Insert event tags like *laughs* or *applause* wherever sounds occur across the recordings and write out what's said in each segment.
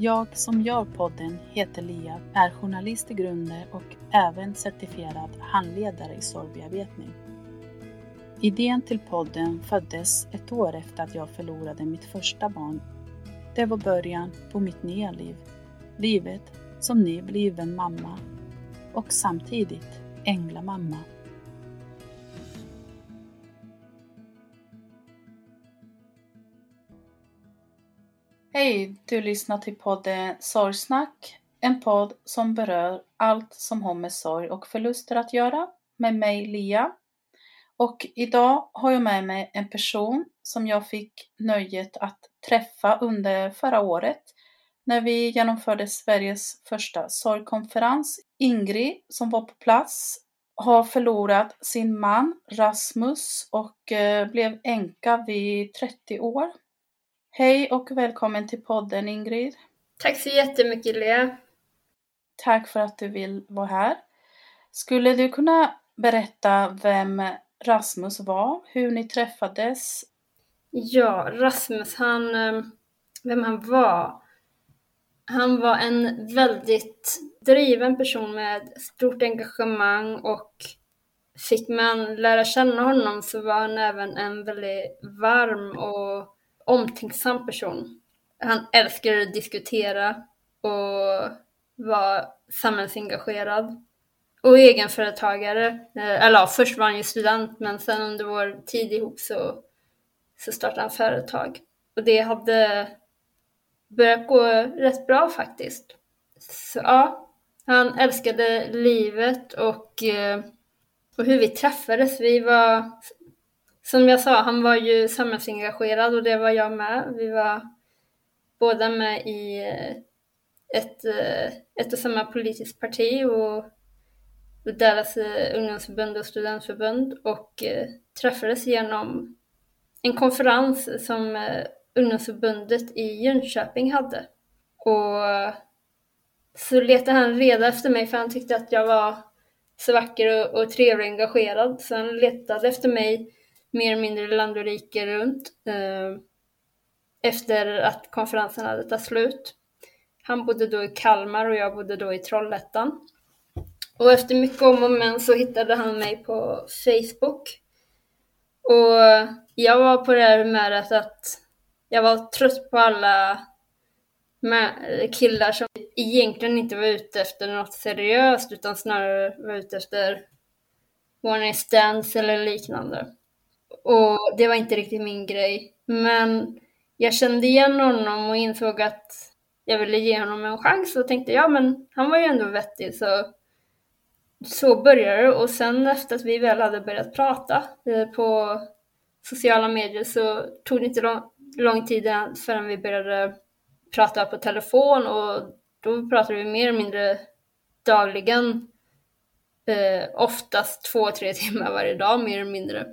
Jag som gör podden heter Lia, är journalist i grunden och även certifierad handledare i sorgbearbetning. Idén till podden föddes ett år efter att jag förlorade mitt första barn. Det var början på mitt nya liv. Livet som nybliven mamma och samtidigt änglamamma. Hej! Du lyssnar till podden Sorgsnack, en podd som berör allt som har med sorg och förluster att göra, med mig Lia. Och idag har jag med mig en person som jag fick nöjet att träffa under förra året när vi genomförde Sveriges första sorgkonferens. Ingrid, som var på plats, har förlorat sin man Rasmus och eh, blev änka vid 30 år. Hej och välkommen till podden Ingrid. Tack så jättemycket Lea. Tack för att du vill vara här. Skulle du kunna berätta vem Rasmus var, hur ni träffades? Ja, Rasmus, han, eh, vem han var? Han var en väldigt driven person med stort engagemang och fick man lära känna honom så var han även en väldigt varm och omtänksam person. Han älskar att diskutera och vara samhällsengagerad. Och egenföretagare. Eh, eller ja, först var han ju student men sen under vår tid ihop så, så startade han företag. Och det hade börjat gå rätt bra faktiskt. Så ja, han älskade livet och, eh, och hur vi träffades. Vi var som jag sa, han var ju samhällsengagerad och det var jag med. Vi var båda med i ett, eh, ett och samma politiskt parti och deras eh, ungdomsförbund och studentförbund och eh, träffades genom en konferens som ungdomsförbundet i Jönköping hade. Och så letade han reda efter mig för han tyckte att jag var så vacker och, och trevlig och engagerad. Så han letade efter mig mer eller mindre land och rike runt eh, efter att konferensen hade tagit slut. Han bodde då i Kalmar och jag bodde då i Trollhättan. Och efter mycket om och men så hittade han mig på Facebook. Och jag var på det här humöret att jag var trött på alla killar som egentligen inte var ute efter något seriöst utan snarare var ute efter one stands eller liknande. Och det var inte riktigt min grej. Men jag kände igen honom och insåg att jag ville ge honom en chans och tänkte ja men han var ju ändå vettig så så började det och sen efter att vi väl hade börjat prata eh, på sociala medier så tog det inte lång, lång tid förrän vi började prata på telefon och då pratade vi mer eller mindre dagligen. Eh, oftast två, tre timmar varje dag mer eller mindre.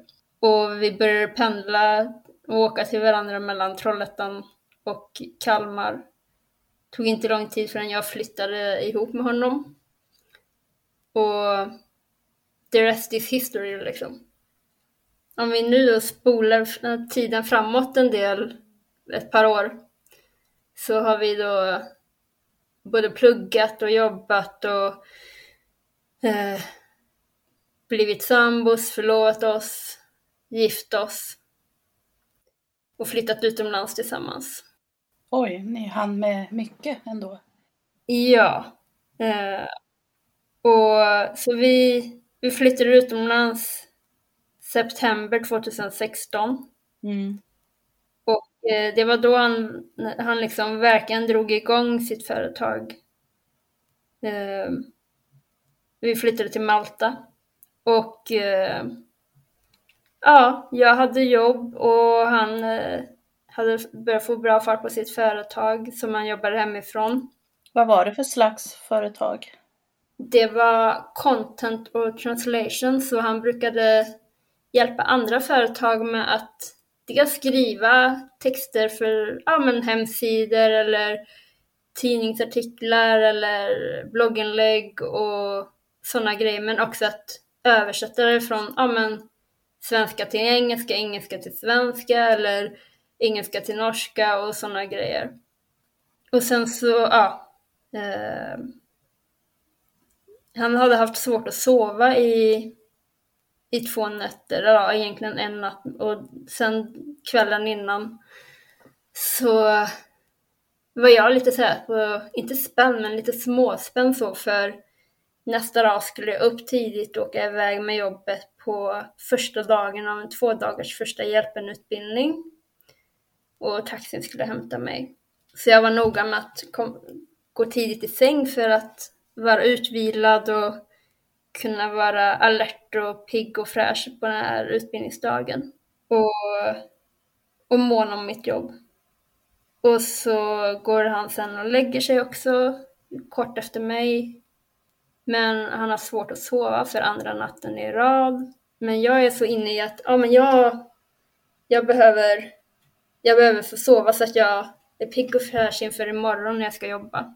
Och vi började pendla och åka till varandra mellan Trollhättan och Kalmar. Tog inte lång tid förrän jag flyttade ihop med honom. Och the rest is history liksom. Om vi nu då spolar eh, tiden framåt en del, ett par år, så har vi då både pluggat och jobbat och eh, blivit sambos, förlovat oss, gift oss och flyttat utomlands tillsammans. Oj, ni hann med mycket ändå. Ja. Eh, och så vi, vi flyttade utomlands september 2016. Mm. Och eh, det var då han, han liksom verkligen drog igång sitt företag. Eh, vi flyttade till Malta. Och eh, ja, jag hade jobb och han eh, hade börjat få bra fart på sitt företag som han jobbade hemifrån. Vad var det för slags företag? Det var content och translation, så han brukade hjälpa andra företag med att dels skriva texter för ja, men hemsidor eller tidningsartiklar eller blogginlägg och sådana grejer, men också att översätta det från ja, men, svenska till engelska, engelska till svenska eller engelska till norska och sådana grejer. Och sen så, ja. Eh, han hade haft svårt att sova i, i två nätter, ja egentligen en natt och sen kvällen innan så var jag lite såhär, inte spänd men lite småspänd så för nästa dag skulle jag upp tidigt och åka iväg med jobbet på första dagen av en två dagars första hjälpen-utbildning. Och taxin skulle hämta mig. Så jag var noga med att kom, gå tidigt i säng för att vara utvilad och kunna vara alert och pigg och fräsch på den här utbildningsdagen. Och, och mån om mitt jobb. Och så går han sen och lägger sig också kort efter mig. Men han har svårt att sova för andra natten i rad. Men jag är så inne i att ja, men jag, jag, behöver, jag behöver få sova så att jag är pigg och fräsch inför imorgon när jag ska jobba.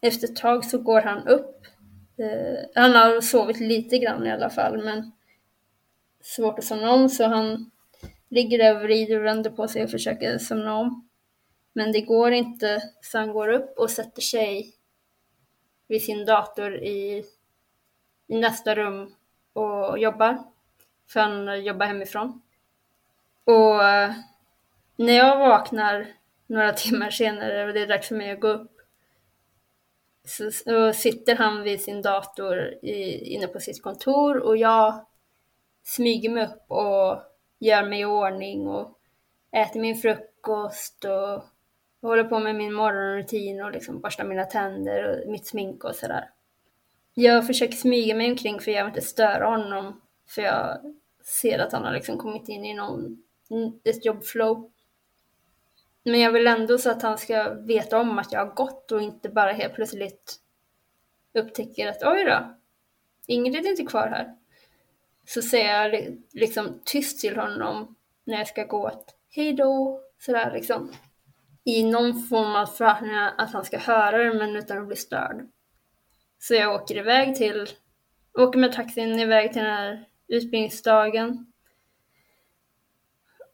Efter ett tag så går han upp. Eh, han har sovit lite grann i alla fall, men svårt att somna om så han ligger där och vrider och vänder på sig och försöker somna om. Men det går inte, så han går upp och sätter sig vid sin dator i, i nästa rum och jobbar. För han jobbar hemifrån. Och eh, när jag vaknar några *laughs* timmar senare och det är dags för mig att gå upp så, så sitter han vid sin dator i, inne på sitt kontor och jag smyger mig upp och gör mig i ordning och äter min frukost och, jag håller på med min morgonrutin och liksom borstar mina tänder och mitt smink och sådär. Jag försöker smyga mig omkring för jag vill inte störa honom för jag ser att han har liksom kommit in i någon, ett jobbflow. Men jag vill ändå så att han ska veta om att jag har gått och inte bara helt plötsligt upptäcker att oj då, Ingrid är inte kvar här. Så säger jag liksom tyst till honom när jag ska gå att hej då, sådär liksom. I någon form av förhoppning att han ska höra det men utan att bli störd. Så jag åker iväg till, åker med taxin iväg till den här utbildningsdagen.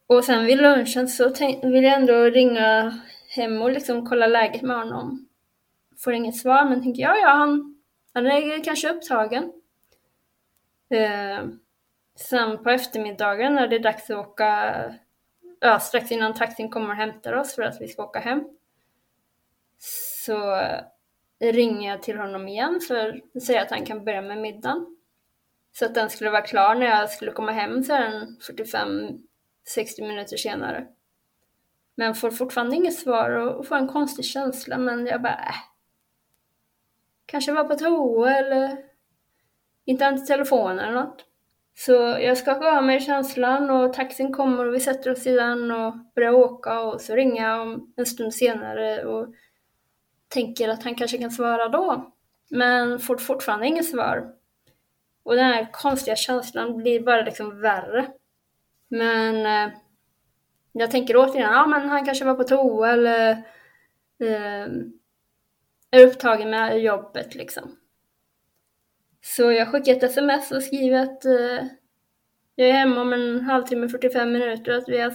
Och sen vid lunchen så vill jag ändå ringa hem och liksom kolla läget med honom. Får inget svar men tänker ja, ja, han, han är kanske upptagen. Eh, sen på eftermiddagen när det är dags att åka, ja, strax innan taxin kommer och hämtar oss för att vi ska åka hem. Så ringer jag till honom igen för att säga att han kan börja med middagen. Så att den skulle vara klar när jag skulle komma hem sen 45 60 minuter senare. Men får fortfarande inget svar och får en konstig känsla men jag bara äh. Kanske var på toa eller inte ens telefonen eller något. Så jag skakar av mig känslan och taxin kommer och vi sätter oss i den och börjar åka och så ringer jag om en stund senare och tänker att han kanske kan svara då. Men får fortfarande inget svar. Och den här konstiga känslan blir bara liksom värre. Men eh, jag tänker återigen, ja men han kanske var på toa eller eh, är upptagen med jobbet liksom. Så jag skickar ett sms och skriver att eh, jag är hemma om en halvtimme, 45 minuter och att vi har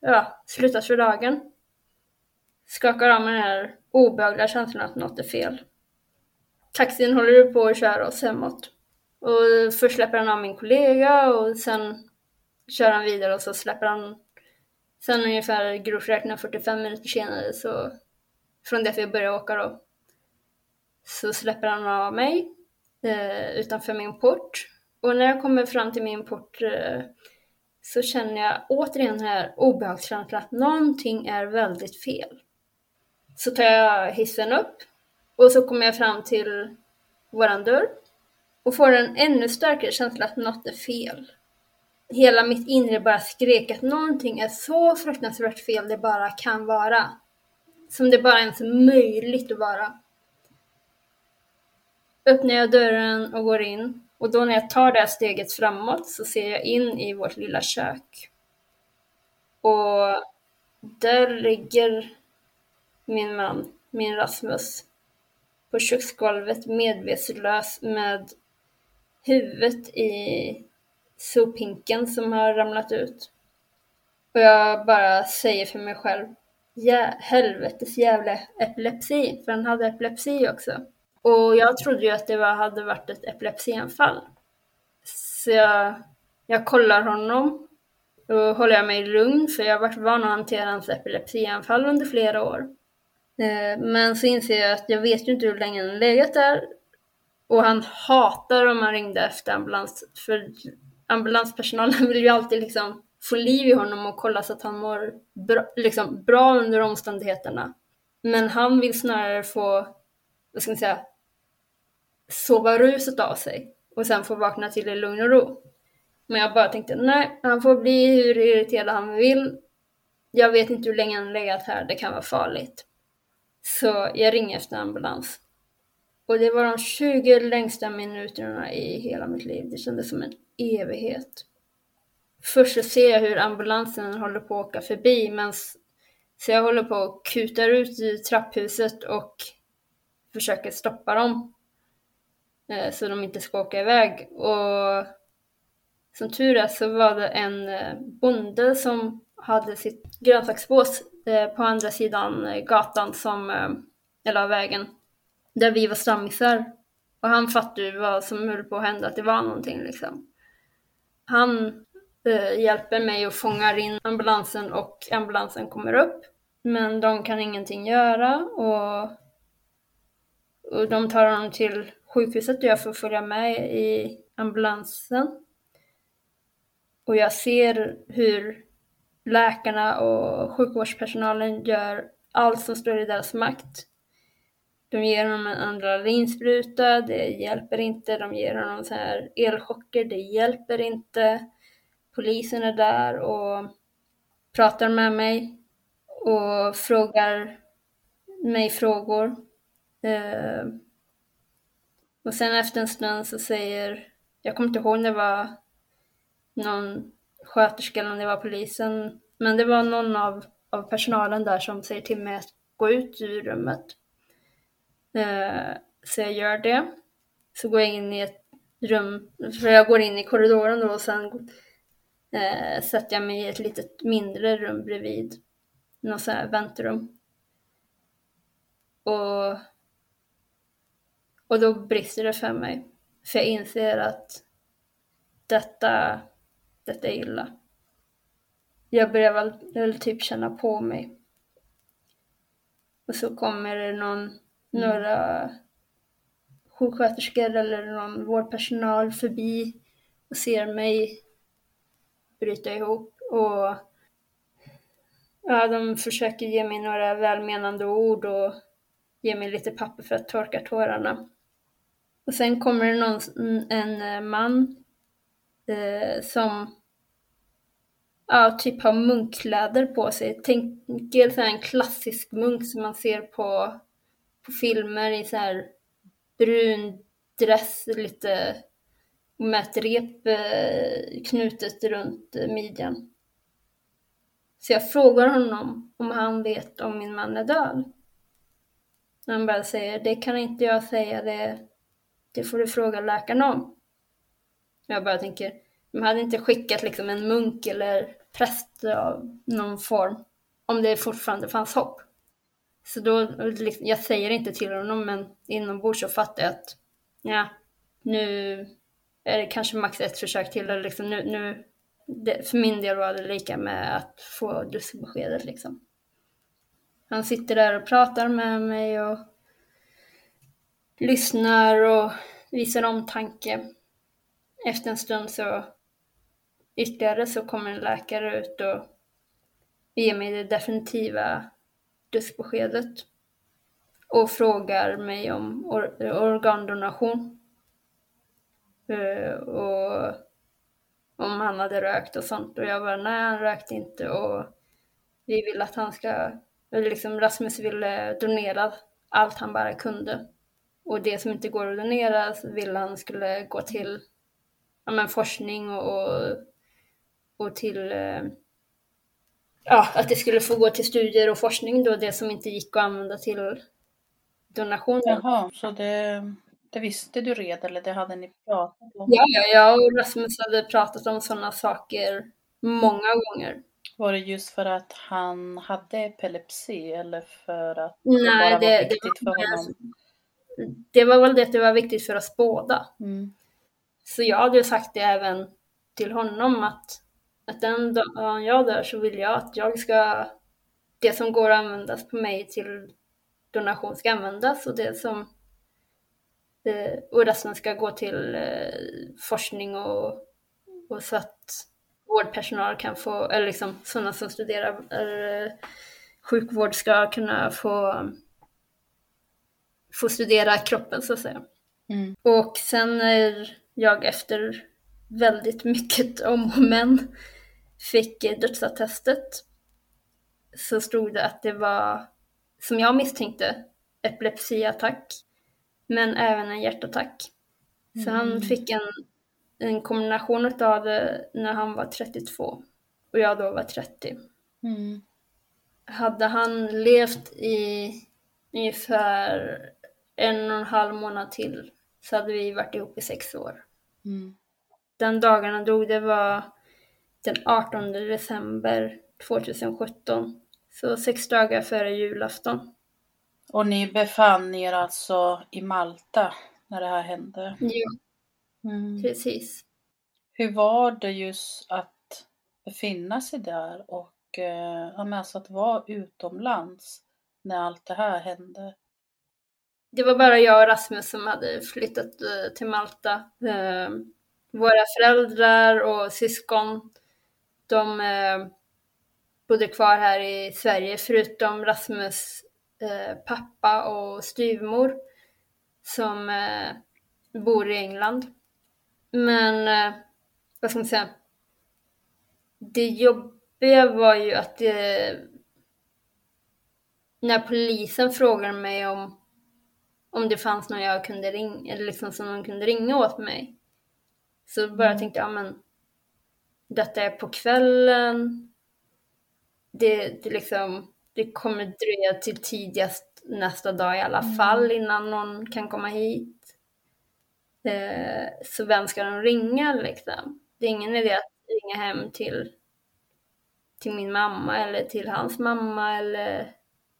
ja, slutat för dagen. Skakar av mig den här obehagliga känslan att något är fel. Taxin håller på att köra oss hemåt. Och först släpper han av min kollega och sen kör han vidare och så släpper han Sen ungefär grovt räknat 45 minuter senare så från det att vi började åka då så släpper han av mig eh, utanför min port. Och när jag kommer fram till min port eh, så känner jag återigen den här obehagskänslan att någonting är väldigt fel. Så tar jag hissen upp och så kommer jag fram till våran dörr och får en ännu starkare känsla att något är fel. Hela mitt inre bara skrek att någonting är så fruktansvärt fel det bara kan vara. Som det bara ens är möjligt att vara. Öppnar jag dörren och går in och då när jag tar det här steget framåt så ser jag in i vårt lilla kök. Och där ligger min man, min Rasmus, på köksgolvet medvetslös med huvudet i sophinken som har ramlat ut. Och jag bara säger för mig själv, ja, helvetes jävla epilepsi, för han hade epilepsi också. Och jag trodde ju att det var, hade varit ett epilepsianfall. Så jag, jag kollar honom och håller jag mig lugn för jag har varit van att hantera hans epilepsianfall under flera år. Eh, men så inser jag att jag vet ju inte hur länge han legat där och han hatar om man ringde efter ambulans för ambulanspersonalen vill ju alltid liksom få liv i honom och kolla så att han mår bra, liksom, bra under omständigheterna. Men han vill snarare få, vad ska man säga, sova ruset av sig och sen få vakna till i lugn och ro. Men jag bara tänkte, nej, han får bli hur irriterad han vill. Jag vet inte hur länge han legat här, det kan vara farligt. Så jag ringer efter ambulans. Och det var de 20 längsta minuterna i hela mitt liv. Det kändes som en evighet. Först så ser jag hur ambulansen håller på att åka förbi, men så jag håller på att kutar ut i trapphuset och försöker stoppa dem. Eh, så de inte ska åka iväg. Och som tur är så var det en eh, bonde som hade sitt grönsaksbås eh, på andra sidan gatan som, eller vägen, där vi var stammisar. Och han fattade ju vad som höll på att hända, att det var någonting liksom. Han eh, hjälper mig och fångar in ambulansen och ambulansen kommer upp. Men de kan ingenting göra och, och de tar honom till sjukhuset och jag får följa med i ambulansen. Och jag ser hur läkarna och sjukvårdspersonalen gör allt som står i deras makt. De ger honom en adrenalinspruta, det hjälper inte. De ger honom så här elchocker, det hjälper inte. Polisen är där och pratar med mig och frågar mig frågor. Eh, och sen efter en stund så säger, jag kommer inte ihåg om det var någon sköterska eller om det var polisen, men det var någon av, av personalen där som säger till mig att gå ut ur rummet. Eh, så jag gör det. Så går jag in i ett rum, för jag går in i korridoren då och sen eh, sätter jag mig i ett litet mindre rum bredvid. Något sånt här väntrum. Och, och då brister det för mig. För jag inser att detta, detta är illa. Jag börjar väl, väl typ känna på mig. Och så kommer det någon några sjuksköterskor eller någon vårdpersonal förbi och ser mig bryta ihop och ja, de försöker ge mig några välmenande ord och ge mig lite papper för att torka tårarna. Och sen kommer det någon, en eh, man eh, som ja, typ har munkkläder på sig. Tänk er en klassisk munk som man ser på på filmer i så här brun dress, lite med ett rep eh, knutet runt eh, midjan. Så jag frågar honom om han vet om min man är död. Han bara säger, det kan inte jag säga, det, det får du fråga läkaren om. Jag bara tänker, de hade inte skickat liksom en munk eller präst av någon form om det fortfarande fanns hopp. Så då, liksom, jag säger inte till honom men inombords så fattar jag att ja, nu är det kanske max ett försök till. Eller liksom nu, nu, det, för min del var det lika med att få dussinbeskedet. liksom. Han sitter där och pratar med mig och lyssnar och visar omtanke. Efter en stund så ytterligare så kommer en läkare ut och ger mig det definitiva dödsbeskedet och frågar mig om or organdonation. Uh, och om han hade rökt och sånt och jag bara nej han rökte inte och vi vill att han ska, eller liksom Rasmus ville donera allt han bara kunde. Och det som inte går att donera ville han skulle gå till ja, men forskning och, och till uh, ja, att det skulle få gå till studier och forskning då, det som inte gick att använda till donationer. Jaha, så det, det visste du redan eller det hade ni pratat om? Ja, ja, jag och Rasmus hade pratat om sådana saker många gånger. Var det just för att han hade epilepsi eller för att det Nej, bara det, var viktigt det var, för honom? Det var väl det att det var viktigt för oss båda. Mm. Så jag hade ju sagt det även till honom att att den dagen jag dör så vill jag att jag ska, det som går att användas på mig till donation ska användas och det som eh, och resten ska gå till eh, forskning och, och så att vårdpersonal kan få, eller liksom sådana som studerar eller, sjukvård ska kunna få, få studera kroppen så att säga. Mm. Och sen är jag efter väldigt mycket om och men fick dödsattestet så stod det att det var, som jag misstänkte, epilepsiattack, men även en hjärtattack. Så han Mm. fick en, en kombination av det när han var 32 och jag då var 30. Mm. Hade han levt i ungefär en och en halv månad till så hade vi varit ihop i sex år. Mm. Den dagen han dog, det var den 18 december 2017. Så sex dagar före julafton. Och ni befann er alltså i Malta när det här hände? Ja, Mm. precis. Hur var det just att befinna sig där och eh, alltså att vara utomlands när allt det här hände? Det var bara jag och Rasmus som hade flyttat eh, till Malta. Eh, våra föräldrar och syskon, de eh, bodde kvar här i Sverige förutom Rasmus pappa och styvmor som bor i England. Men vad ska man säga? Det jobbiga var ju att det, när polisen frågade mig om, om det fanns någon jag kunde ringa, eller liksom som någon kunde ringa åt mig. Så bara Mm. tänkte jag, ja men detta är på kvällen. Det, det liksom, det kommer dröja till tidigast nästa dag i alla Mm. fall innan någon kan komma hit. Eh, så vem ska de ringa liksom? Det är ingen idé att ringa hem till, till min mamma eller till hans mamma eller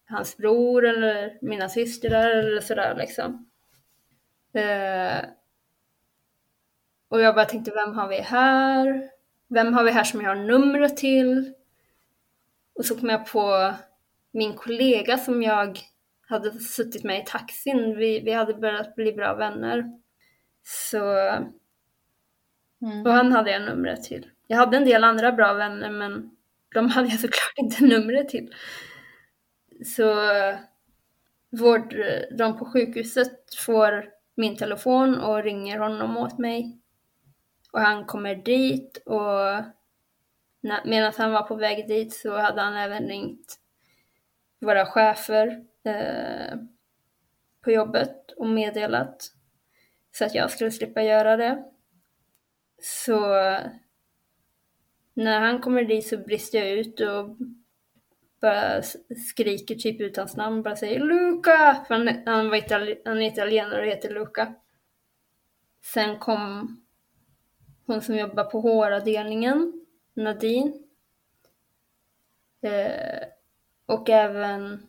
hans bror eller mina systrar eller sådär liksom. Eh, och jag bara tänkte, vem har vi här? Vem har vi här som jag har numret till? Och så kom jag på min kollega som jag hade suttit med i taxin. Vi, vi hade börjat bli bra vänner. Så, Mm. och han hade jag numret till. Jag hade en del andra bra vänner men de hade jag såklart inte numret till. Så vård, de på sjukhuset får min telefon och ringer honom åt mig. Och han kommer dit och medan han var på väg dit så hade han även ringt våra chefer eh, på jobbet och meddelat så att jag skulle slippa göra det. Så när han kommer dit så brister jag ut och bara skriker typ ut hans namn, bara säger Luca! För han, han, var itali- han är italienare och heter Luca. Sen kom hon som jobbar på HR-avdelningen, Nadine. Eh, och även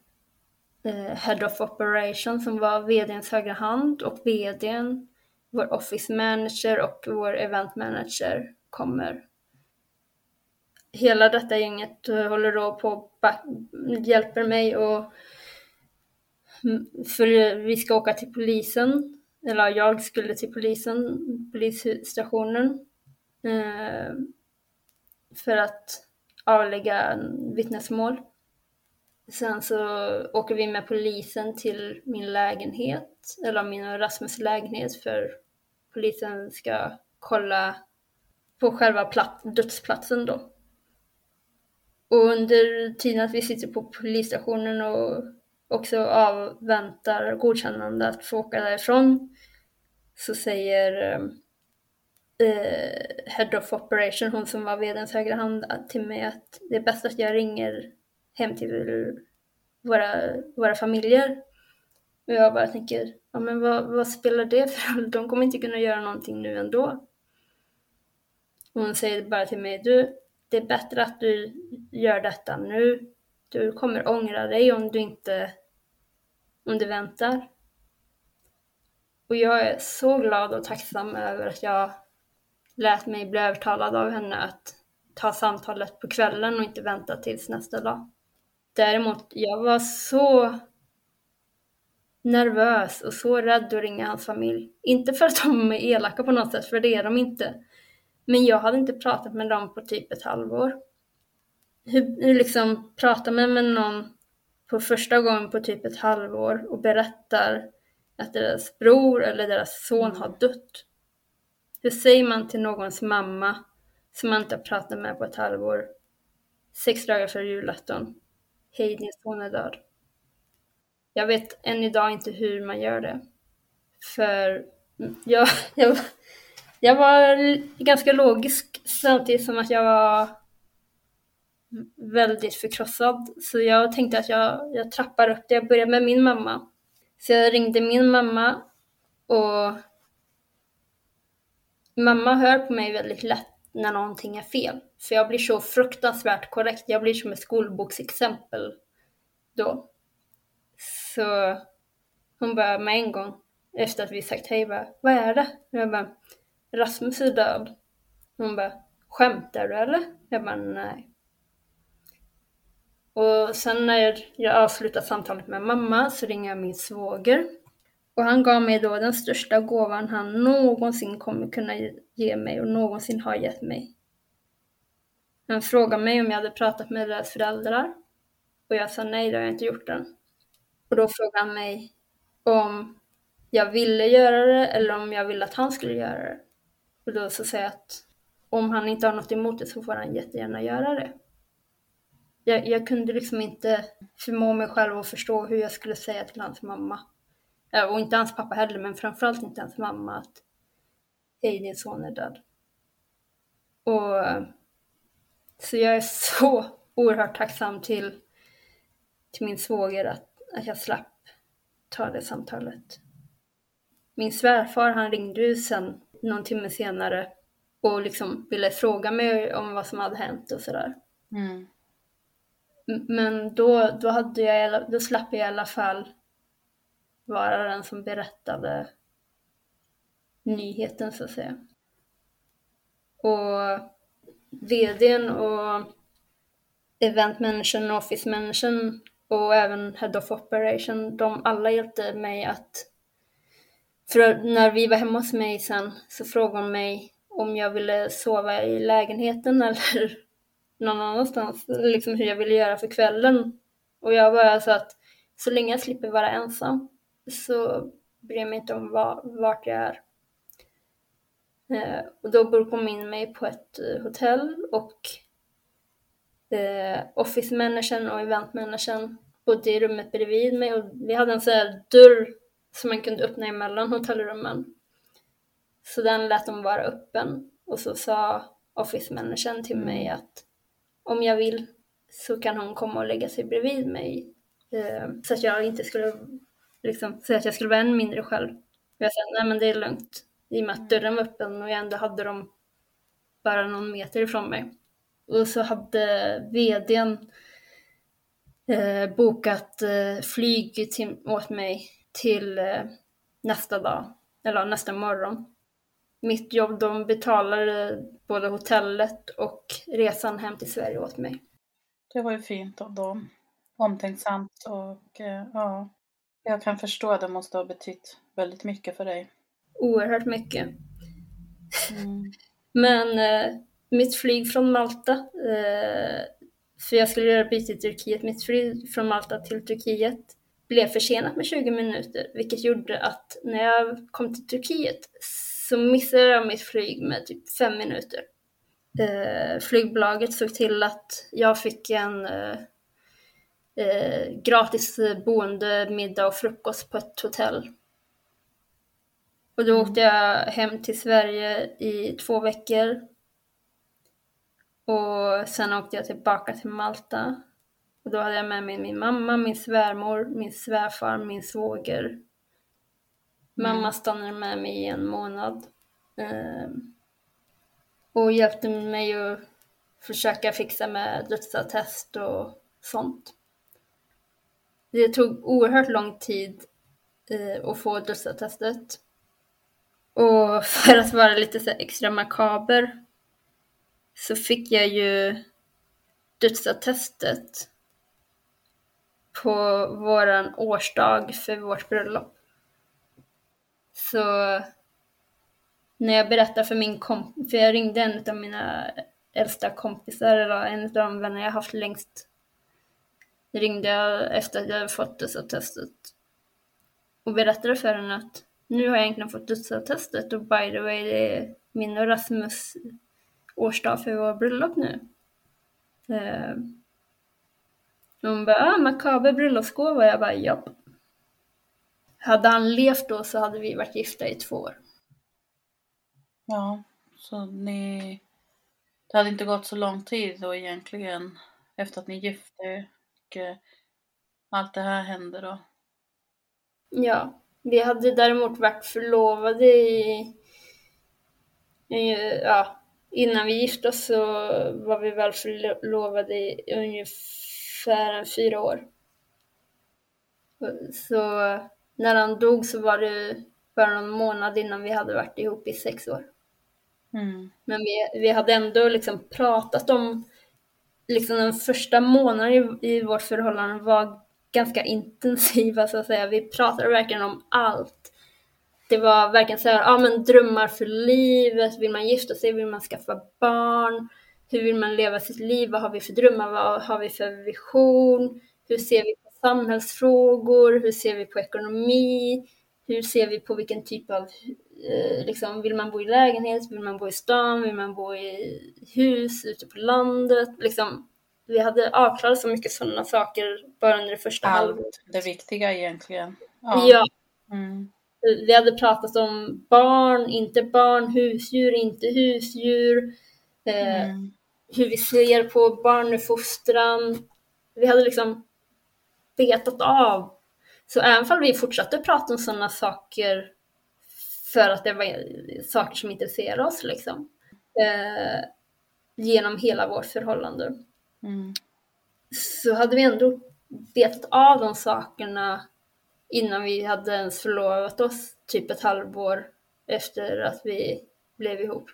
eh, Head of Operation som var VDns högra hand och VDn, vår Office Manager och vår Event Manager kommer. Hela detta gänget eh, håller då på och hjälper mig och för vi ska åka till polisen, eller jag skulle till polisen, polisstationen eh, för att avlägga vittnesmål. Sen så åker vi med polisen till min lägenhet, eller min och Rasmus lägenhet, för polisen ska kolla på själva dödsplatsen då. Och under tiden att vi sitter på polisstationen och också avväntar godkännande att få åka därifrån så säger eh, Head of Operation, hon som var vdns högra hand, till mig att det är bäst att jag ringer hem till våra, våra familjer. Och jag bara tänker, ja men vad, vad spelar det för roll? De kommer inte kunna göra någonting nu ändå. Och hon säger bara till mig, du, det är bättre att du gör detta nu. Du kommer ångra dig om du inte, om du väntar. Och jag är så glad och tacksam över att jag lät mig bli övertalad av henne att ta samtalet på kvällen och inte vänta tills nästa dag. Däremot, jag var så nervös och så rädd att ringa hans familj. Inte för att de är elaka på något sätt, för det är de inte. Men jag hade inte pratat med dem på typ ett halvår. Hur, hur liksom pratar man med någon på första gången på typ ett halvår och berättar att deras bror eller deras son har dött. Hur säger man till någons mamma som man inte har pratat med på ett halvår, sex dagar före julafton, hej din son är död. Jag vet än idag inte hur man gör det. För mm, jag, *laughs* jag, jag var ganska logisk samtidigt som att jag var väldigt förkrossad. Så jag tänkte att jag, jag trappar upp det. Jag började med min mamma. Så jag ringde min mamma och mamma hör på mig väldigt lätt när någonting är fel. För jag blir så fruktansvärt korrekt. Jag blir som ett skolboksexempel då. Så hon bara med en gång efter att vi sagt hej bara, vad är det? Jag bara, Rasmus är död. Hon bara, skämtar du eller? Jag bara, nej. Och sen när jag avslutar samtalet med mamma så ringer jag min svåger. Och han gav mig då den största gåvan han någonsin kommer kunna ge mig och någonsin har gett mig. Han frågade mig om jag hade pratat med deras föräldrar. Och jag sa nej, det har jag inte gjort än. Och då frågade han mig om jag ville göra det eller om jag ville att han skulle göra det. Och då så säger jag att om han inte har något emot det så får han jättegärna göra det. Jag, jag kunde liksom inte förmå mig själv att förstå hur jag skulle säga till hans mamma. Och inte hans pappa heller, men framförallt inte hans mamma att hej, din son är död. Och så jag är *laughs* så oerhört tacksam till, till min svåger att, att jag slapp ta det samtalet. Min svärfar han ringde ju sen någon timme senare och liksom ville fråga mig om vad som hade hänt och sådär. Mm. Men då, då, hade jag, då slapp jag i alla fall vara den som berättade nyheten så att säga. Och VDn och eventmanagern och office-managern och även Head of Operation, de alla hjälpte mig att... För när vi var hemma hos mig sen så frågade hon mig om jag ville sova i lägenheten *laughs* eller någon annanstans, liksom hur jag ville göra för kvällen. Och jag bara sa att så länge jag slipper vara ensam så bryr jag mig inte om var, vart jag är. Eh, och då bokade hon in mig på ett eh, hotell och eh, office-managern och event-managern bodde i rummet bredvid mig och vi hade en sån här dörr som man kunde öppna emellan hotellrummen. Så den lät de vara öppen och så sa office-managern till mig mm. att om jag vill så kan hon komma och lägga sig bredvid mig. Eh, så att jag inte skulle liksom, säga att jag skulle vara än mindre själv. Jag sa nej men det är lugnt. I och med att dörren var öppen och jag ändå hade dem bara någon meter ifrån mig. Och så hade vdn eh, bokat eh, flyg till, åt mig till eh, nästa dag, eller nästa morgon. Mitt jobb, de betalade både hotellet och resan hem till Sverige åt mig. Det var ju fint av dem. Omtänksamt och eh, ja, jag kan förstå att det måste ha betytt väldigt mycket för dig. Oerhört mycket. Mm. *laughs* Men eh, mitt flyg från Malta, eh, för jag skulle göra byte till Turkiet, mitt flyg från Malta till Turkiet blev försenat med 20 minuter, vilket gjorde att när jag kom till Turkiet så missade jag mitt flyg med typ fem minuter. Eh, flygbolaget såg till att jag fick en eh, eh, gratis boende, middag och frukost på ett hotell. Och då åkte jag hem till Sverige i två veckor. Och sen åkte jag tillbaka till Malta. Och då hade jag med mig min mamma, min svärmor, min svärfar, min svåger. Mamma stannade med mig i en månad. Eh, och hjälpte mig att försöka fixa med dödsattest och sånt. Det tog oerhört lång tid eh, att få dödsattestet. Och *laughs* för att vara lite så extra makaber så fick jag ju dödsattestet på våran årsdag för vårt bröllop. Så när jag berättade för min kompis, för jag ringde en av mina äldsta kompisar, eller en av de vänner jag haft längst, ringde jag efter att jag hade fått dödsattestet och berättade för henne att nu har jag egentligen fått dödsattestet och by the way, det är min och Rasmus årsdag för vår bröllop nu. Eh, hon bara, ah, makaber bröllopsgåva. Jag bara, japp. Hade han levt då så hade vi varit gifta i två år. Ja, så ni... Det hade inte gått så lång tid då egentligen efter att ni gifte er och eh, allt det här hände då. Ja, vi hade däremot varit förlovade i, i ja, innan vi gifte oss så var vi väl förlovade i ungefär fyra år. Så när han dog så var det bara någon månad innan vi hade varit ihop i sex år. Mm. Men vi, vi hade ändå liksom pratat om, liksom den första månaden i, i vårt förhållande var ganska intensiva *laughs* så att säga. Vi pratade verkligen om allt. Det var verkligen så här, ja men drömmar för livet, vill man gifta sig, vill man skaffa barn, hur vill man leva sitt liv, vad har vi för drömmar, vad har vi för vision, hur ser vi på samhällsfrågor, hur ser vi på ekonomi, hur ser vi på vilken typ av, eh, liksom, vill man bo i lägenhet, vill man bo i stan, vill man bo i hus ute på landet, liksom vi hade avklarat så mycket sådana saker bara under det första halvåret. Allt det viktiga egentligen. Ja. Mm. Vi hade pratat om barn, inte barn, husdjur, inte husdjur. Eh, Mm. Hur vi ser på barnuppfostran. Vi hade liksom betat av. Så även om vi fortsatte prata om sådana saker för att det var saker som intresserade oss liksom. Eh, genom hela vårt förhållande. Mm. Så hade vi ändå betat av de sakerna innan vi hade ens förlovat oss, typ ett halvår efter att vi blev ihop.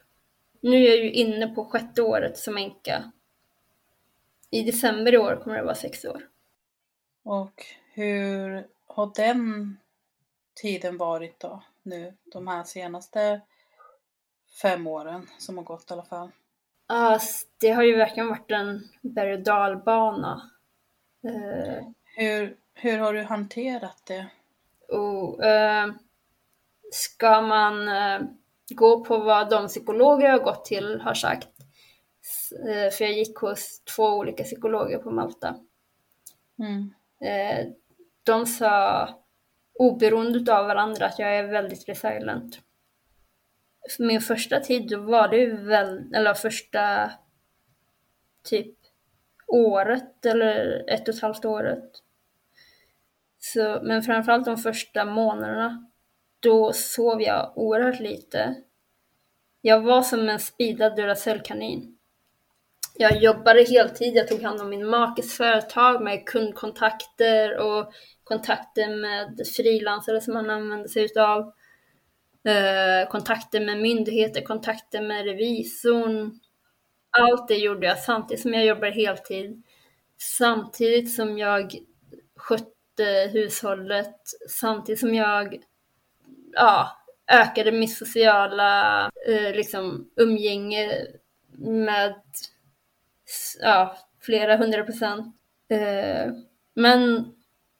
Nu är jag ju inne på sjätte året som änka. I december i år kommer det vara sex år. Och hur har den tiden varit då? Nu, de här senaste fem åren som har gått i alla fall. Ja, det har ju verkligen varit en berg och dalbana. Eh, Hur, hur har du hanterat det? och, eh, ska man eh, gå på vad de psykologer jag har gått till har sagt, eh, för jag gick hos två olika psykologer på Malta. Mm. Eh, de sa oberoende av varandra att jag är väldigt resilient. För min första tid då var det väl, eller första typ året eller ett och ett halvt året. Så, men framförallt de första månaderna, då sov jag oerhört lite. Jag var som en speedad Duracell-kanin. Jag jobbade heltid, jag tog hand om min makes företag med kundkontakter och kontakter med frilansare som han använde sig utav. Eh, kontakter med myndigheter, kontakter med revisorn. Allt det gjorde jag samtidigt som jag jobbade heltid. Samtidigt som jag skötte hushållet, samtidigt som jag ja, ökade mitt sociala eh, liksom, umgänge med ja, flera hundra procent. Eh, men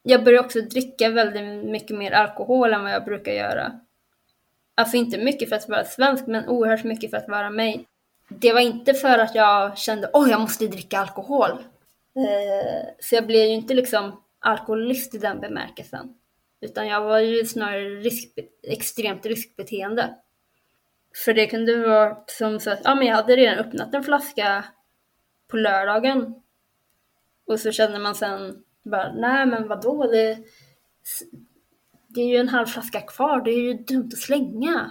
jag började också dricka väldigt mycket mer alkohol än vad jag brukar göra. Alltså inte mycket för att vara svensk, men oerhört mycket för att vara mig. Det var inte för att jag kände åh, jag måste dricka alkohol. Eh, så jag blev ju inte liksom alkoholist i den bemärkelsen. Utan jag var ju snarare risk, extremt riskbeteende. För det kunde vara som så att ja, men jag hade redan öppnat en flaska på lördagen. Och så känner man sen bara, nej men vadå, det, det är ju en halv flaska kvar, det är ju dumt att slänga.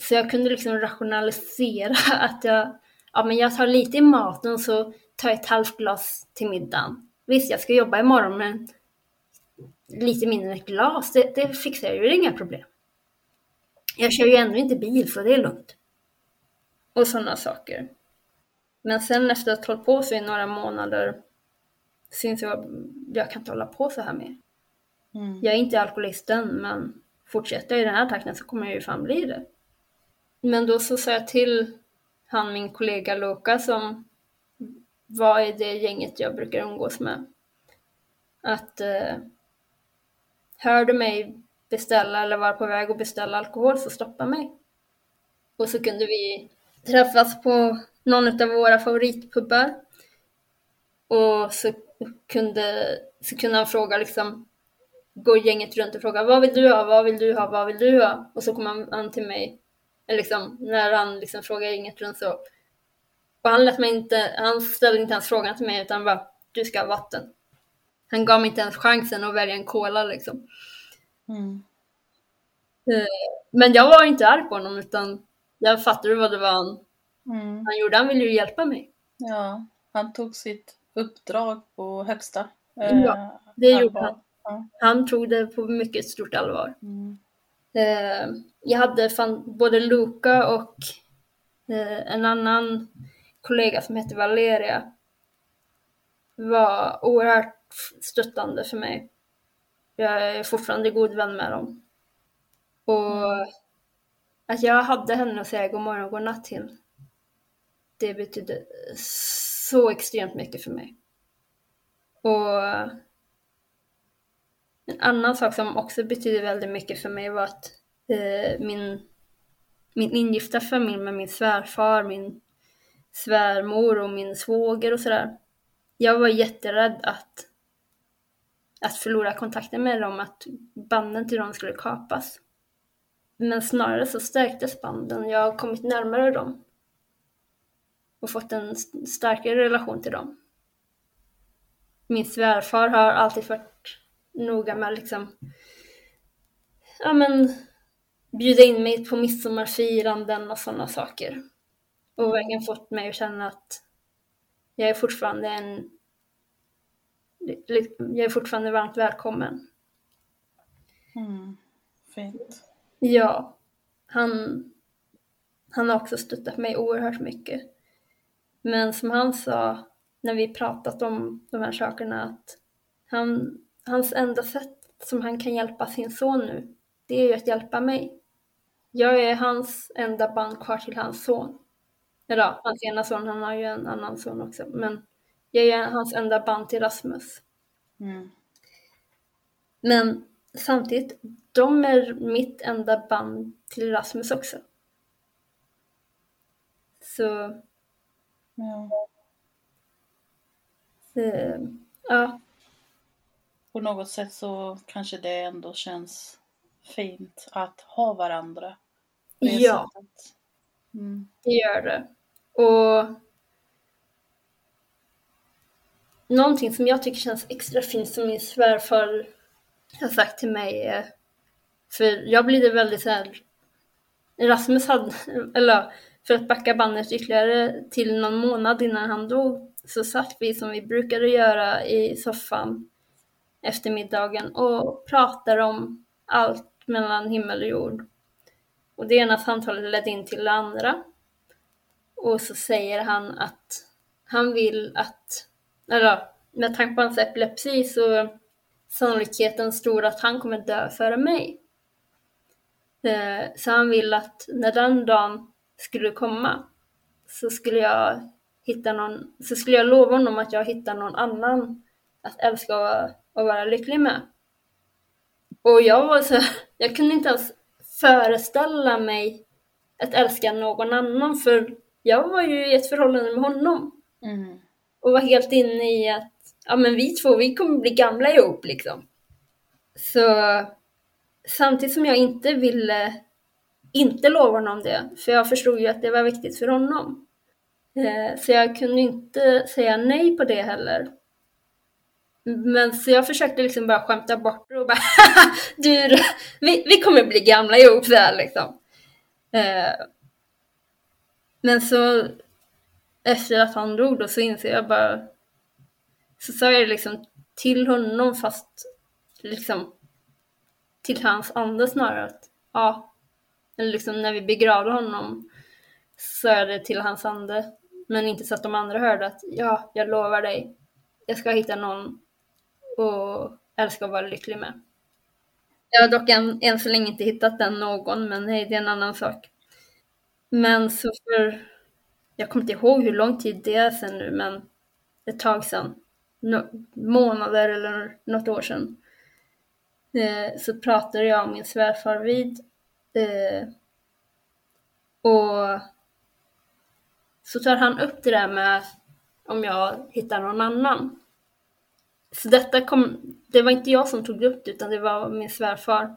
Så jag kunde liksom rationalisera *laughs* att jag, ja men jag tar lite i maten och så tar jag ett halvt glas till middagen. Visst, jag ska jobba imorgon men lite mindre än ett glas, det, det fixar jag ju, det är inga problem. Jag kör ju ändå inte bil så det är lugnt. Och sådana saker. Men sen efter att ha hållit på sig i några månader syns jag, jag kan inte hålla på så här mer. Mm. Jag är inte alkoholisten men fortsätter jag i den här takten så kommer jag ju fan bli det. Men då så sa jag till han, min kollega Luka som var i det gänget jag brukar umgås med. Att eh, hör du mig beställa eller vara på väg att beställa alkohol så stoppa mig. Och så kunde vi träffas på någon av våra favoritpubbar. Och så kunde, så kunde han fråga liksom, gå gänget runt och fråga vad vill du ha, vad vill du ha, vad vill du ha? Och så kom han, han till mig, eller liksom, när han liksom frågade gänget runt så. Och han lät mig inte, han ställde inte ens frågan till mig utan bara, du ska ha vatten. Han gav mig inte ens chansen att välja en cola liksom. Mm. Eh, men jag var inte arg på honom utan jag fattade vad det var han, mm. han gjorde. Han ville ju hjälpa mig. Ja, han tog sitt uppdrag på högsta eh, Ja, det allvar. gjorde han. Ja. Han tog det på mycket stort allvar. Mm. Eh, jag hade fan, både Luca och eh, en annan kollega som hette Valeria var oerhört stöttande för mig. Jag är fortfarande god vän med dem. Och att jag hade henne att säga god morgon och god natt till. Det betydde så extremt mycket för mig. Och en annan sak som också betyder väldigt mycket för mig var att eh, min, min ingifta familj med min svärfar, min svärmor och min svåger och sådär. Jag var jätterädd att, att förlora kontakten med dem, att banden till dem skulle kapas. Men snarare så stärktes banden. Jag har kommit närmare dem och fått en starkare relation till dem. Min svärfar har alltid varit noga med liksom, ja men, bjuda in mig på midsommarfiranden och sådana saker. Och verkligen fått mig att känna att jag är fortfarande en, jag är fortfarande varmt välkommen. Mm, fint. Ja, han, han har också stöttat mig oerhört mycket. Men som han sa när vi pratat om de här sakerna att han, hans enda sätt som han kan hjälpa sin son nu, det är ju att hjälpa mig. Jag är hans enda band kvar till hans son. Eller ja, hans ena son, han har ju en annan son också. Men jag är hans enda band till Rasmus. Mm. Men samtidigt, de är mitt enda band till Rasmus också. Så Ja. Det, ja. På något sätt så kanske det ändå känns fint att ha varandra. Ja, mm. det gör det. Och någonting som jag tycker känns extra fint som min svärfar har sagt till mig för jag blir väldigt så här Rasmus hade, eller för att backa bandet ytterligare till någon månad innan han dog så satt vi som vi brukade göra i soffan efter middagen och pratade om allt mellan himmel och jord. Och det ena samtalet ledde in till det andra. Och så säger han att han vill att, eller med tanke på hans epilepsi så är sannolikheten stor att han kommer dö före mig. Eh, så han vill att när den dagen skulle komma så skulle jag hitta någon, så skulle jag lova honom att jag hittar någon annan att älska och, och vara lycklig med. Och jag var så, jag kunde inte ens föreställa mig att älska någon annan för jag var ju i ett förhållande med honom. Mm. Och var helt inne i att, ja men vi två, vi kommer bli gamla ihop liksom. Så samtidigt som jag inte ville inte lova honom det, för jag förstod ju att det var viktigt för honom. Eh, så jag kunde inte säga nej på det heller. Men så jag försökte liksom bara skämta bort det och bara *laughs* du, vi, vi kommer bli gamla ihop där liksom. Eh, men så efter att han dog då så inser jag bara så sa jag det liksom till honom fast liksom till hans ande snarare att ja, eller liksom när vi begravde honom sa jag det till hans ande men inte så att de andra hörde att ja, jag lovar dig, jag ska hitta någon och älska och vara lycklig med. Jag har dock än, än så länge inte hittat den någon, men hej, det är en annan sak. Men så för, jag kommer inte ihåg hur lång tid det är sen nu, men ett tag sedan, no, månader eller något år sedan, eh, så pratade jag om min svärfar vid eh, och så tar han upp det där med om jag hittar någon annan. Så detta kom, det var inte jag som tog upp det utan det var min svärfar.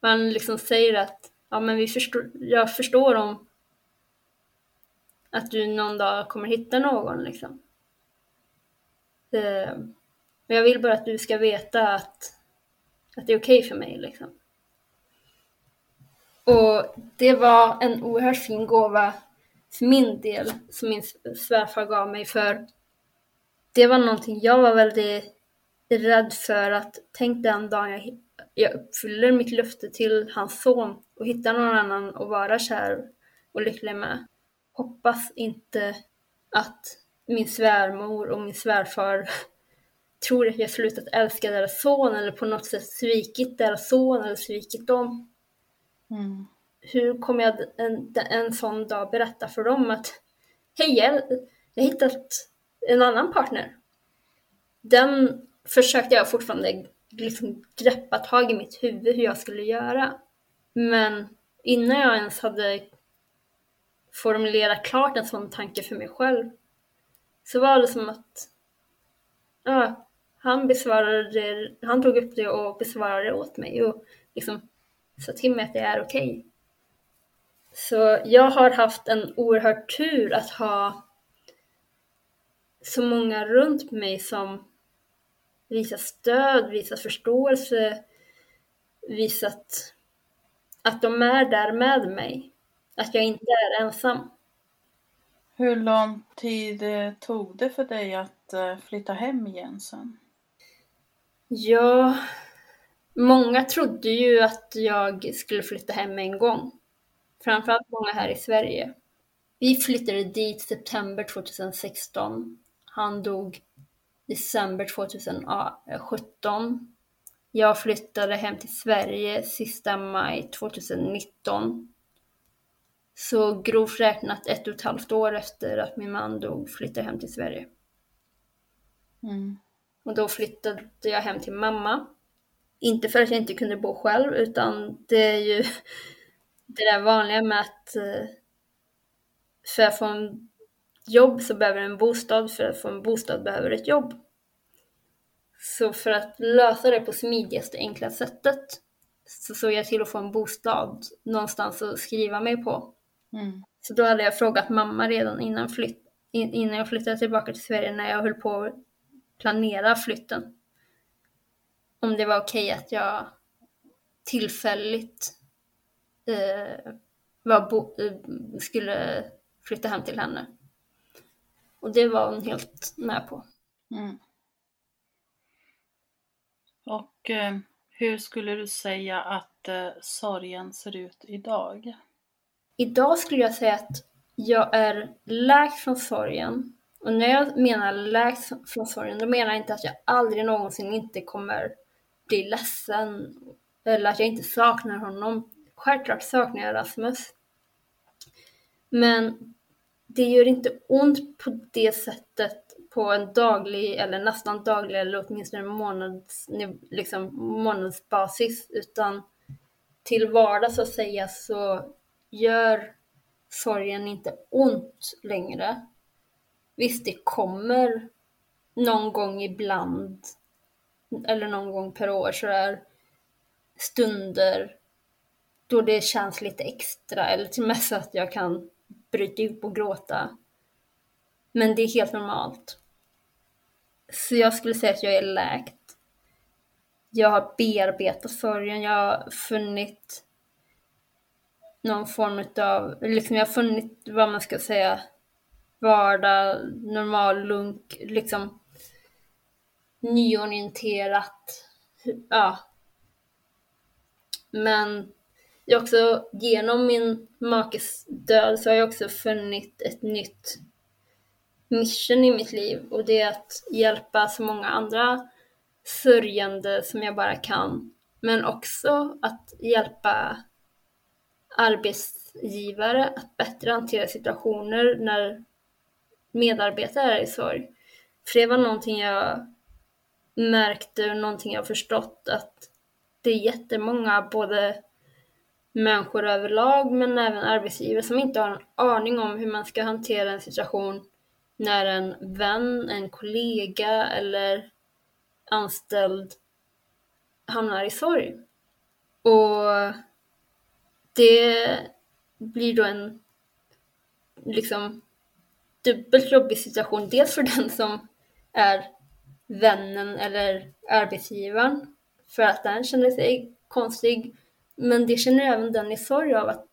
Man liksom säger att ja, men vi förstår, jag förstår om att du någon dag kommer hitta någon liksom. Eh, men jag vill bara att du ska veta att, att det är okej okay för mig liksom. Och det var en oerhört fin gåva för min del som min svärfar gav mig för det var någonting jag var väldigt rädd för att tänk den dagen jag, jag uppfyller mitt löfte till hans son och hittar någon annan att vara kär och lycklig med. Hoppas inte att min svärmor och min svärfar *laughs* tror att jag slutat älska deras son eller på något sätt svikit deras son eller svikit dem. Mm. Hur kommer jag en, en sån dag berätta för dem att hej, jag har hittat en annan partner. Den försökte jag fortfarande liksom greppa tag i mitt huvud hur jag skulle göra. Men innan jag ens hade formulera klart en sån tanke för mig själv så var det som att ja, han besvarade det, han tog upp det och besvarade det åt mig och liksom sa till mig att det är okej. Okay. Så jag har haft en oerhörd tur att ha så många runt mig som visat stöd, visat förståelse, visat att de är där med mig. Att jag inte är ensam. Hur lång tid eh, tog det för dig att eh, flytta hem igen sen? Ja, många trodde ju att jag skulle flytta hem en gång. Framförallt många här i Sverige. Vi flyttade dit september 2016 han dog december 2017. Jag flyttade hem till Sverige sista maj 2019. Så grovt räknat ett och ett halvt år efter att min man dog flyttade jag hem till Sverige. Mm. Och då flyttade jag hem till mamma. Inte för att jag inte kunde bo själv utan det är ju *laughs* det där vanliga med att eh, för att få en jobb så behöver en bostad, för att få en bostad behöver ett jobb. Så för att lösa det på smidigaste, enkla sättet så såg jag till att få en bostad någonstans att skriva mig på. Mm. Så då hade jag frågat mamma redan innan, flytt, innan jag flyttade tillbaka till Sverige när jag höll på att planera flytten. Om det var okej okay att jag tillfälligt eh, var eh, skulle flytta hem till henne. Och det var hon helt med på. Mm. Och eh, hur skulle du säga att eh, sorgen ser ut idag? Idag skulle jag säga att jag är läkt från sorgen. Och när jag menar läkt från sorgen, då menar jag inte att jag aldrig någonsin inte kommer bli ledsen eller att jag inte saknar honom. Självklart saknar jag Rasmus. Men det gör inte ont på det sättet på en daglig eller nästan daglig eller åtminstone månads, liksom, månadsbasis utan till vardags så att säga så gör sorgen inte ont längre. Visst, det kommer någon gång ibland eller någon gång per år sådär, stunder då det känns lite extra eller till och med så att jag kan bryta ihop och gråta. Men det är helt normalt. Så jag skulle säga att jag är läkt. Jag har bearbetat sorgen, jag har funnit någon form av, liksom jag har funnit vad man ska säga, vardag, normal lunk, liksom nyorienterat. Ja. Men jag också, genom min makes död så har jag också funnit ett nytt mission i mitt liv och det är att hjälpa så många andra sörjande som jag bara kan. Men också att hjälpa arbetsgivare att bättre hantera situationer när medarbetare är i sorg. För det var någonting jag märkte och någonting jag förstått att det är jättemånga, både människor överlag men även arbetsgivare som inte har en aning om hur man ska hantera en situation när en vän, en kollega eller anställd hamnar i sorg. Och det blir då en liksom dubbelt jobbig situation. Dels för den som är vännen eller arbetsgivaren för att den känner sig konstig. Men det känner även den i sorg av att,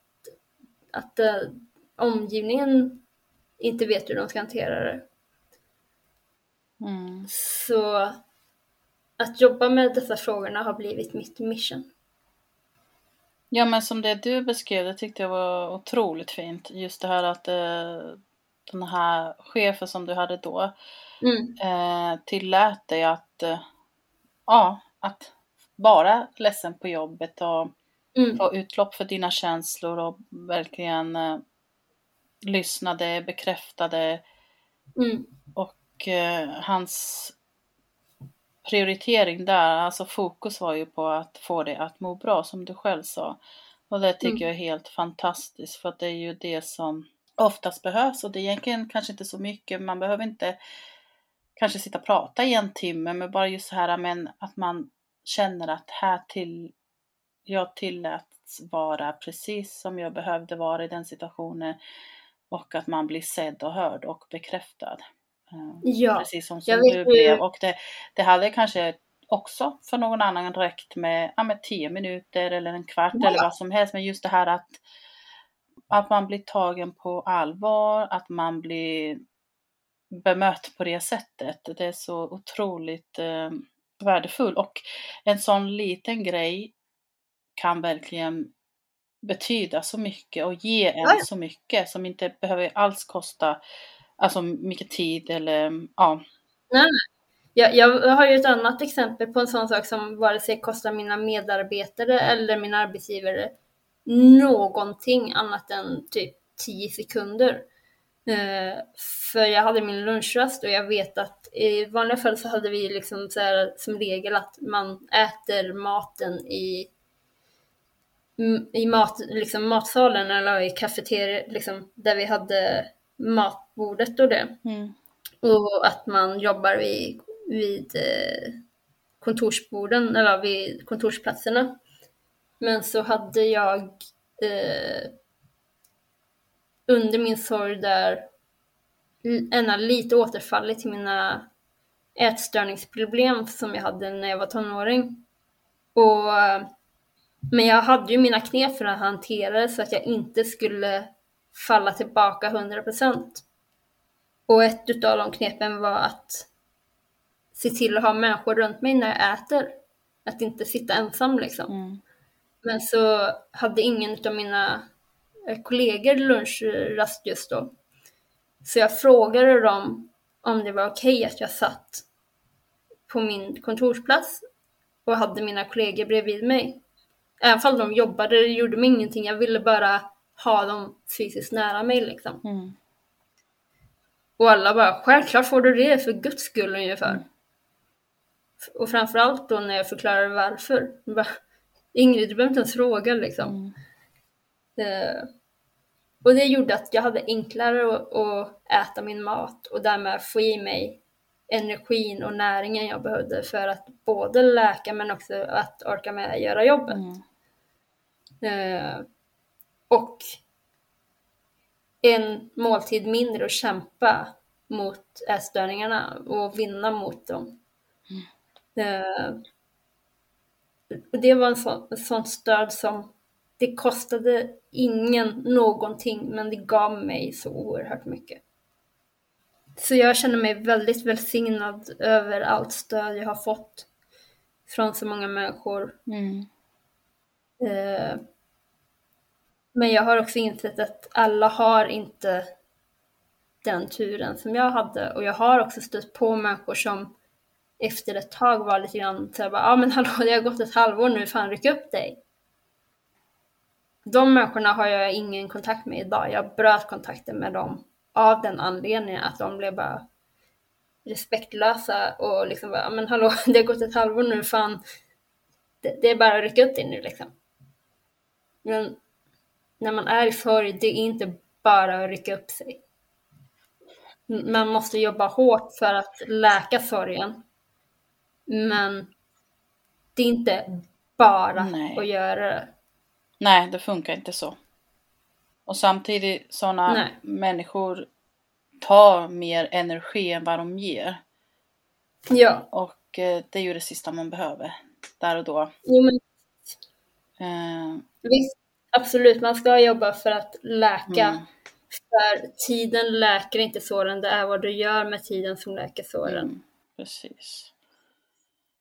att uh, omgivningen inte vet hur de ska hantera det. Mm. Så att jobba med dessa frågorna har blivit mitt mission. Ja men som det du beskrev, det tyckte jag var otroligt fint. Just det här att eh, den här chefen som du hade då mm. eh, tillät dig att, eh, ja, att vara ledsen på jobbet och mm. få utlopp för dina känslor och verkligen eh, lyssnade, bekräftade mm. och eh, hans prioritering där, alltså fokus var ju på att få dig att må bra som du själv sa. Och det tycker mm. jag är helt fantastiskt för att det är ju det som oftast behövs och det är egentligen kanske inte så mycket, man behöver inte kanske sitta och prata i en timme men bara just så här men att man känner att här till jag tilläts vara precis som jag behövde vara i den situationen och att man blir sedd och hörd och bekräftad. Eh, ja, Precis som, som du blev. Och det, det hade kanske också för någon annan räckt med, ja, med tio minuter eller en kvart ja. eller vad som helst. Men just det här att, att man blir tagen på allvar, att man blir bemött på det sättet. Det är så otroligt eh, värdefullt. Och en sån liten grej kan verkligen betyda så mycket och ge en ja. så mycket som inte behöver alls kosta alltså mycket tid eller ja. Nej, jag, jag har ju ett annat exempel på en sån sak som vare sig kostar mina medarbetare eller min arbetsgivare någonting annat än typ 10 sekunder. Eh, för jag hade min lunchrast och jag vet att i vanliga fall så hade vi liksom så här, som regel att man äter maten i i mat, liksom matsalen eller i kafeteriet liksom, där vi hade matbordet och det. Mm. Och att man jobbar vid, vid eh, kontorsborden, eller vid kontorsplatserna. Men så hade jag eh, under min sorg där ena lite återfallit till mina ätstörningsproblem som jag hade när jag var tonåring. Och Men jag hade ju mina knep för att hantera det så att jag inte skulle falla tillbaka 100%. Och ett utav de knepen var att se till att ha människor runt mig när jag äter. Att inte sitta ensam liksom. Mm. Men så hade ingen av mina eh, kollegor lunchrast just då. Så jag frågade dem om det var okej att jag satt på min kontorsplats och hade mina kollegor bredvid mig. Även om de jobbade, det gjorde mig ingenting. Jag ville bara ha dem fysiskt nära mig liksom. Mm. Och alla bara, självklart får du det för guds skull ungefär. Mm. Och framförallt då när jag förklarade varför. Jag Bara, Ingrid, du behöver inte ens fråga liksom. Mm. Eh, och det gjorde att jag hade enklare att, att äta min mat och därmed få i mig energin och näringen jag behövde för att både läka men också att orka med att göra jobbet. Mm. Eh, och en måltid mindre att kämpa mot ätstörningarna och vinna mot dem. Eh, och det var en sån, ett sånt stöd som det kostade ingen någonting men det gav mig så oerhört mycket. Så jag känner mig väldigt välsignad över allt stöd jag har fått från så många människor. Mm. Eh, men jag har också insett att alla har inte den turen som jag hade och jag har också stött på människor som efter ett tag var lite grann så jag bara, ja ah, men hallå det har gått ett halvår nu, fan ryck upp dig. De människorna har jag ingen kontakt med idag. Jag bröt kontakten med dem av den anledningen att de blev bara respektlösa och liksom bara, men hallå, *laughs* det har gått ett halvår nu, fan, det, det är bara att rycka upp dig nu liksom. Men när man är i sorg, det är inte bara att rycka upp sig. Man måste jobba hårt för att läka sorgen. Men det är inte bara Nej. att göra det. Nej, det funkar inte så. Och samtidigt, sådana människor tar mer energi än vad de ger. Ja, Och eh, det är ju det sista man behöver. Där och då. jo men Eh, visst, absolut, man ska jobba för att läka. Mm. För tiden läker inte såren, det är vad du gör med tiden som läker såren. Mm, precis.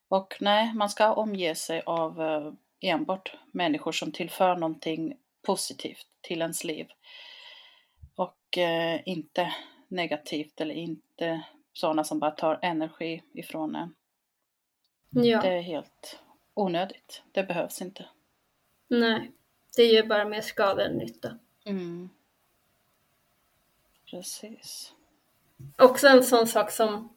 Och nej, man ska omge sig av eh, enbart människor som tillför någonting positivt till ens liv. Och eh, inte negativt eller inte sådana som bara tar energi ifrån en. Ja, Det är helt onödigt. Det behövs inte. nej. Det gör bara mer skada än nytta. Mm. Precis. Också en sån sak som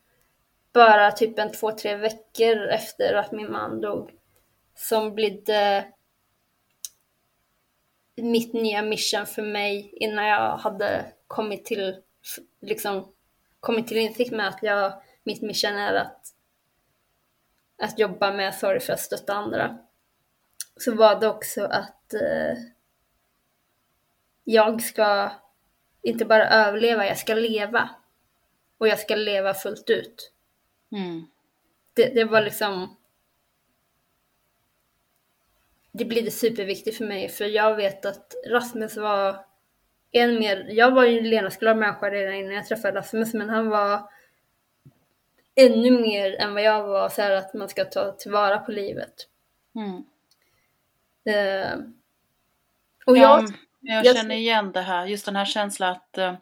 bara typ en två, tre veckor efter att min man dog som blev mitt nya mission för mig innan jag hade kommit till liksom kommit till insikt med att jag, mitt mission är att att jobba med sorg för att stötta andra. Så var det också att eh, jag ska inte bara överleva, jag ska leva. Och jag ska leva fullt ut. Mm. Det, det var liksom... Det blev superviktigt för mig, för jag vet att Rasmus var en mer... Jag var ju en lenasklar människa redan innan jag träffade Rasmus, men han var ännu mer än vad jag var, så här att man ska ta tillvara på livet. Mm. Eh, och Ja, jag... jag känner igen det här, just den här känslan att eh,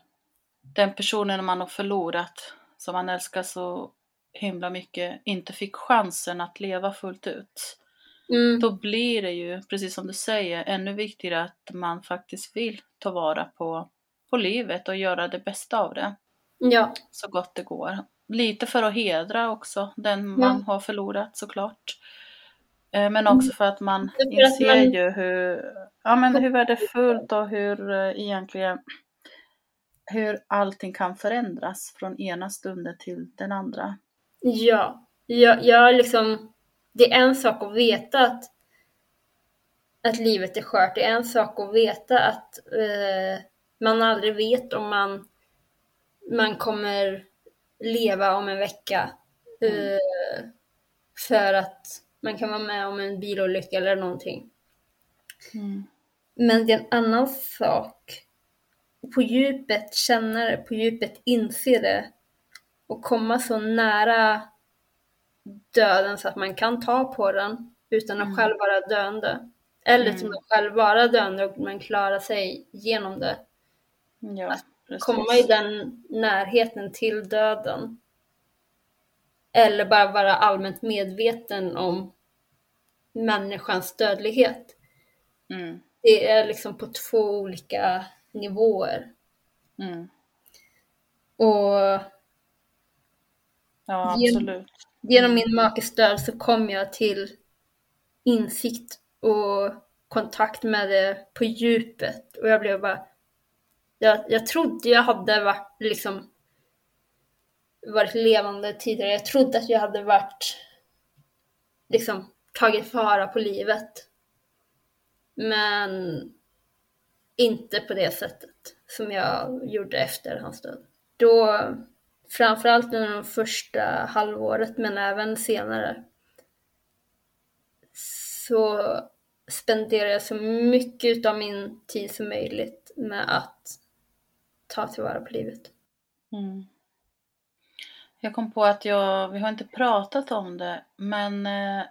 den personen man har förlorat, som man älskar så himla mycket, inte fick chansen att leva fullt ut. Mm, Då blir det ju, precis som du säger, ännu viktigare att man faktiskt vill ta vara på, på livet och göra det bästa av det ja, så gott det går. Lite för att hedra också den man har förlorat såklart. Eh, Men också för att man för att inser man- ju hur, ja, men hur värdefullt och hur eh, egentligen hur allting kan förändras från ena stunden till den andra. ja. Jag, jag liksom... Det är en sak att veta att, att livet är skört. Det är en sak att veta att eh, man aldrig vet om man, man kommer leva om en vecka. Eh, för att man kan vara med om en bilolycka eller någonting. Mm. Men det är en annan sak på djupet känna det, på djupet inse det och komma så nära döden så att man kan ta på den utan att Mm. själv vara döende. Eller Mm. att själv vara döende och man klarar sig genom det. Ja, precis. Komma i den närheten till döden. Eller bara vara allmänt medveten om människans dödlighet. Mm. Det är liksom på två olika nivåer. Mm. Och Ja, absolut. genom min makes död så kom jag till insikt och kontakt med det på djupet. Och jag blev bara... Jag, jag trodde jag hade varit liksom varit levande tidigare. Jag trodde att jag hade varit liksom tagit fara på livet. Men inte på det sättet som jag gjorde efter hans död. Då, framförallt under det första halvåret men även senare, så spenderade jag så mycket av min tid som möjligt med att ta tillvara på livet. Mm. Jag kom på att jag, vi har inte pratat om det, men eh,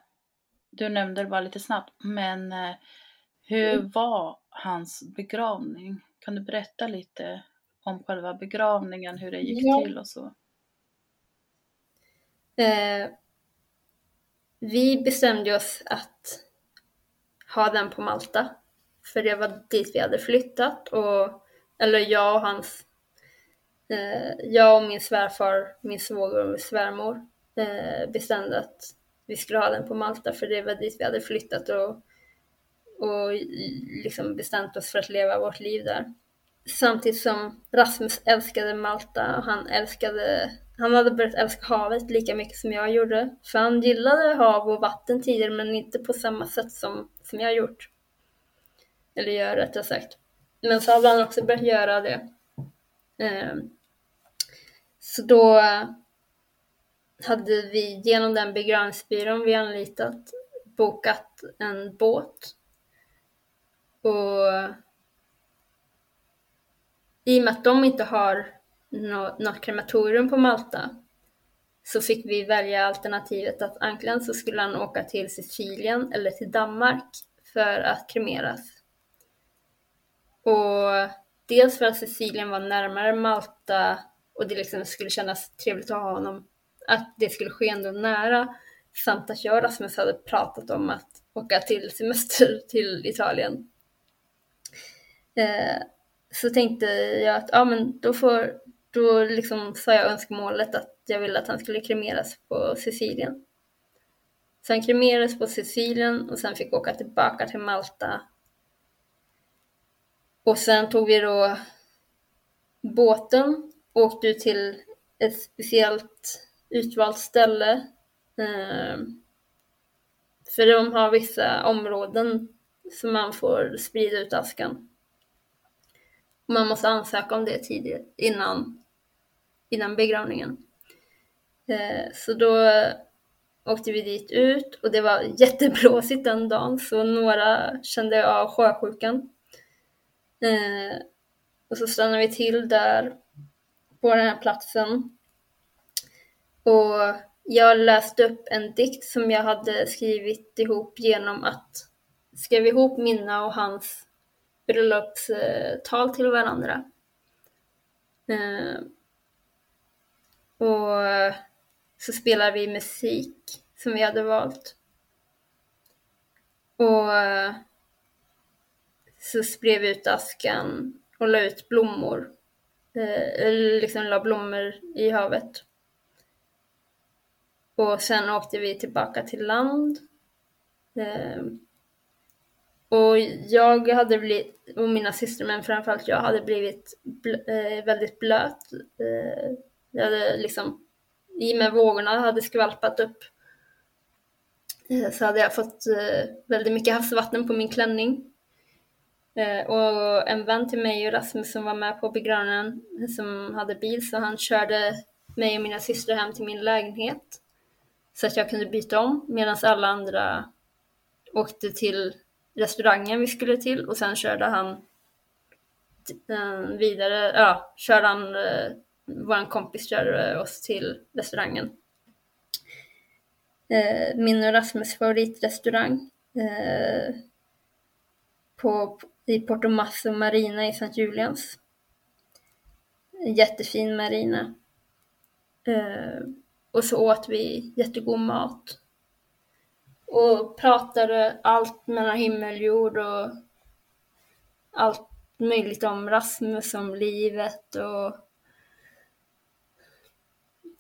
du nämnde det bara lite snabbt. Men eh, hur Mm. var hans begravning? Kan du berätta lite om själva begravningen, hur det gick Ja. till och så? Eh, vi bestämde oss att ha den på Malta. För det var dit vi hade flyttat. Och, eller jag och hans... Eh, jag och min svärfar, min svåger och min svärmor eh, bestämde att vi skulle ha den på Malta för det var dit vi hade flyttat och, och liksom bestämt oss för att leva vårt liv där. Samtidigt som Rasmus älskade Malta och han älskade, han hade börjat älska havet lika mycket som jag gjorde. För han gillade hav och vatten tidigare men inte på samma sätt som, som jag gjort. Eller gör rättare sagt. Men så hade han också börjat göra det. Eh, så då hade vi genom den begravningsbyrån vi anlitat bokat en båt. Och i och med att de inte har något krematorium på Malta så fick vi välja alternativet att antingen så skulle han åka till Sicilien eller till Danmark för att kremeras. Och dels för att Sicilien var närmare Malta och det liksom skulle kännas trevligt att ha honom, att det skulle ske ändå nära, samt att jag och Rasmus hade pratat om att åka till semester *laughs* till Italien. Eh, så tänkte jag att ja, men då, får, då liksom sa jag önskemålet att jag ville att han skulle kremeras på Sicilien. Så han kremerades på Sicilien och sen fick åka tillbaka till Malta. Och sen tog vi då båten åkte ju till ett speciellt utvalt ställe. Eh, för de har vissa områden som man får sprida ut askan. Man måste ansöka om det tidigt innan, innan begravningen. Eh, så då åkte vi dit ut och det var jätteblåsigt den dagen så några kände av sjösjukan. Eh, och så stannade vi till där på den här platsen. Och jag läste upp en dikt som jag hade skrivit ihop genom att skriva ihop mina och hans bröllopstal till varandra. Ehm, och så spelade vi musik som vi hade valt. Och så spred vi ut askan och la ut blommor. Eh, liksom la blommor i havet. Och sen åkte vi tillbaka till land. Ehm, och jag hade blivit, och mina systrar, men framförallt jag, hade blivit bl eh, väldigt blöt. Eh, jag hade liksom, i och med vågorna hade skvalpat upp, så hade jag fått väldigt mycket havsvatten på min klänning. Eh, och en vän till mig och Rasmus som var med på begravningen, som hade bil, så han körde mig och mina systrar hem till min lägenhet. Så att jag kunde byta om, medan alla andra åkte till restaurangen vi skulle till och sen körde han eh, vidare, ja, körde han, eh, vår kompis körde oss till restaurangen. Min och Rasmus favoritrestaurang på, i Porto Masso Marina i St. Julians. Jättefin marina. Eh, och så åt vi jättegod mat. Och pratade allt mellan himmel och jord och allt möjligt om Rasmus, om livet och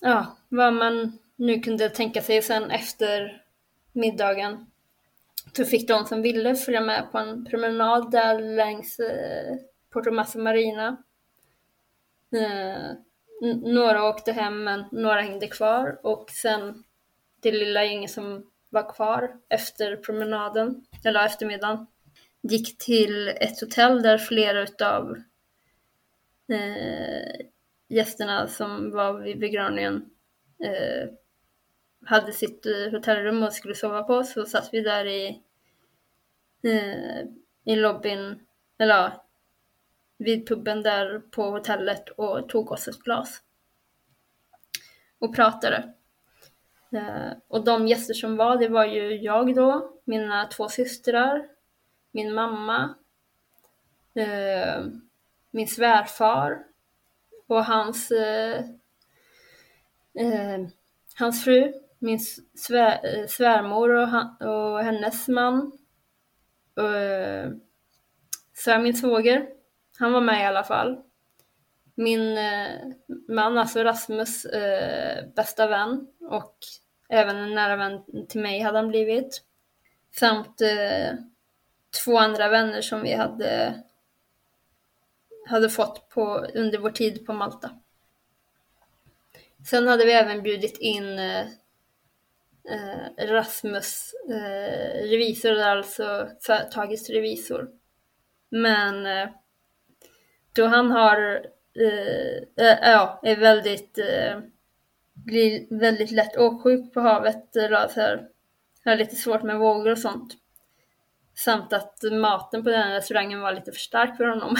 ja, vad man nu kunde tänka sig. Sen efter middagen så fick de som ville följa med på en promenad där längs eh, Porto Massa Marina. Eh, några åkte hem men några hängde kvar och sen det lilla gänget som var kvar efter promenaden, eller eftermiddagen, gick till ett hotell där flera utav eh, gästerna som var vid begravningen eh, hade sitt eh, hotellrum och skulle sova på så satt vi där i, eh, i lobbyn, eller vid puben där på hotellet och tog oss ett glas. Och pratade. Eh, och de gäster som var, det var ju jag då, mina två systrar, min mamma, eh, min svärfar och hans, eh, eh hans fru, min svär, eh, svärmor och, han, och hennes man. Och, eh, så min svåger han var med i alla fall. Min eh, man, alltså Rasmus eh, bästa vän och även en nära vän till mig hade han blivit. Samt eh, två andra vänner som vi hade, hade fått på, under vår tid på Malta. Sen hade vi även bjudit in eh, eh, Rasmus eh, revisor, alltså företagets revisor. Men eh, då han har, eh, eh ja, är väldigt, eh, blir väldigt lätt åksjuk på havet, eh, eller har lite svårt med vågor och sånt. Samt att maten på den restaurangen var lite för stark för honom.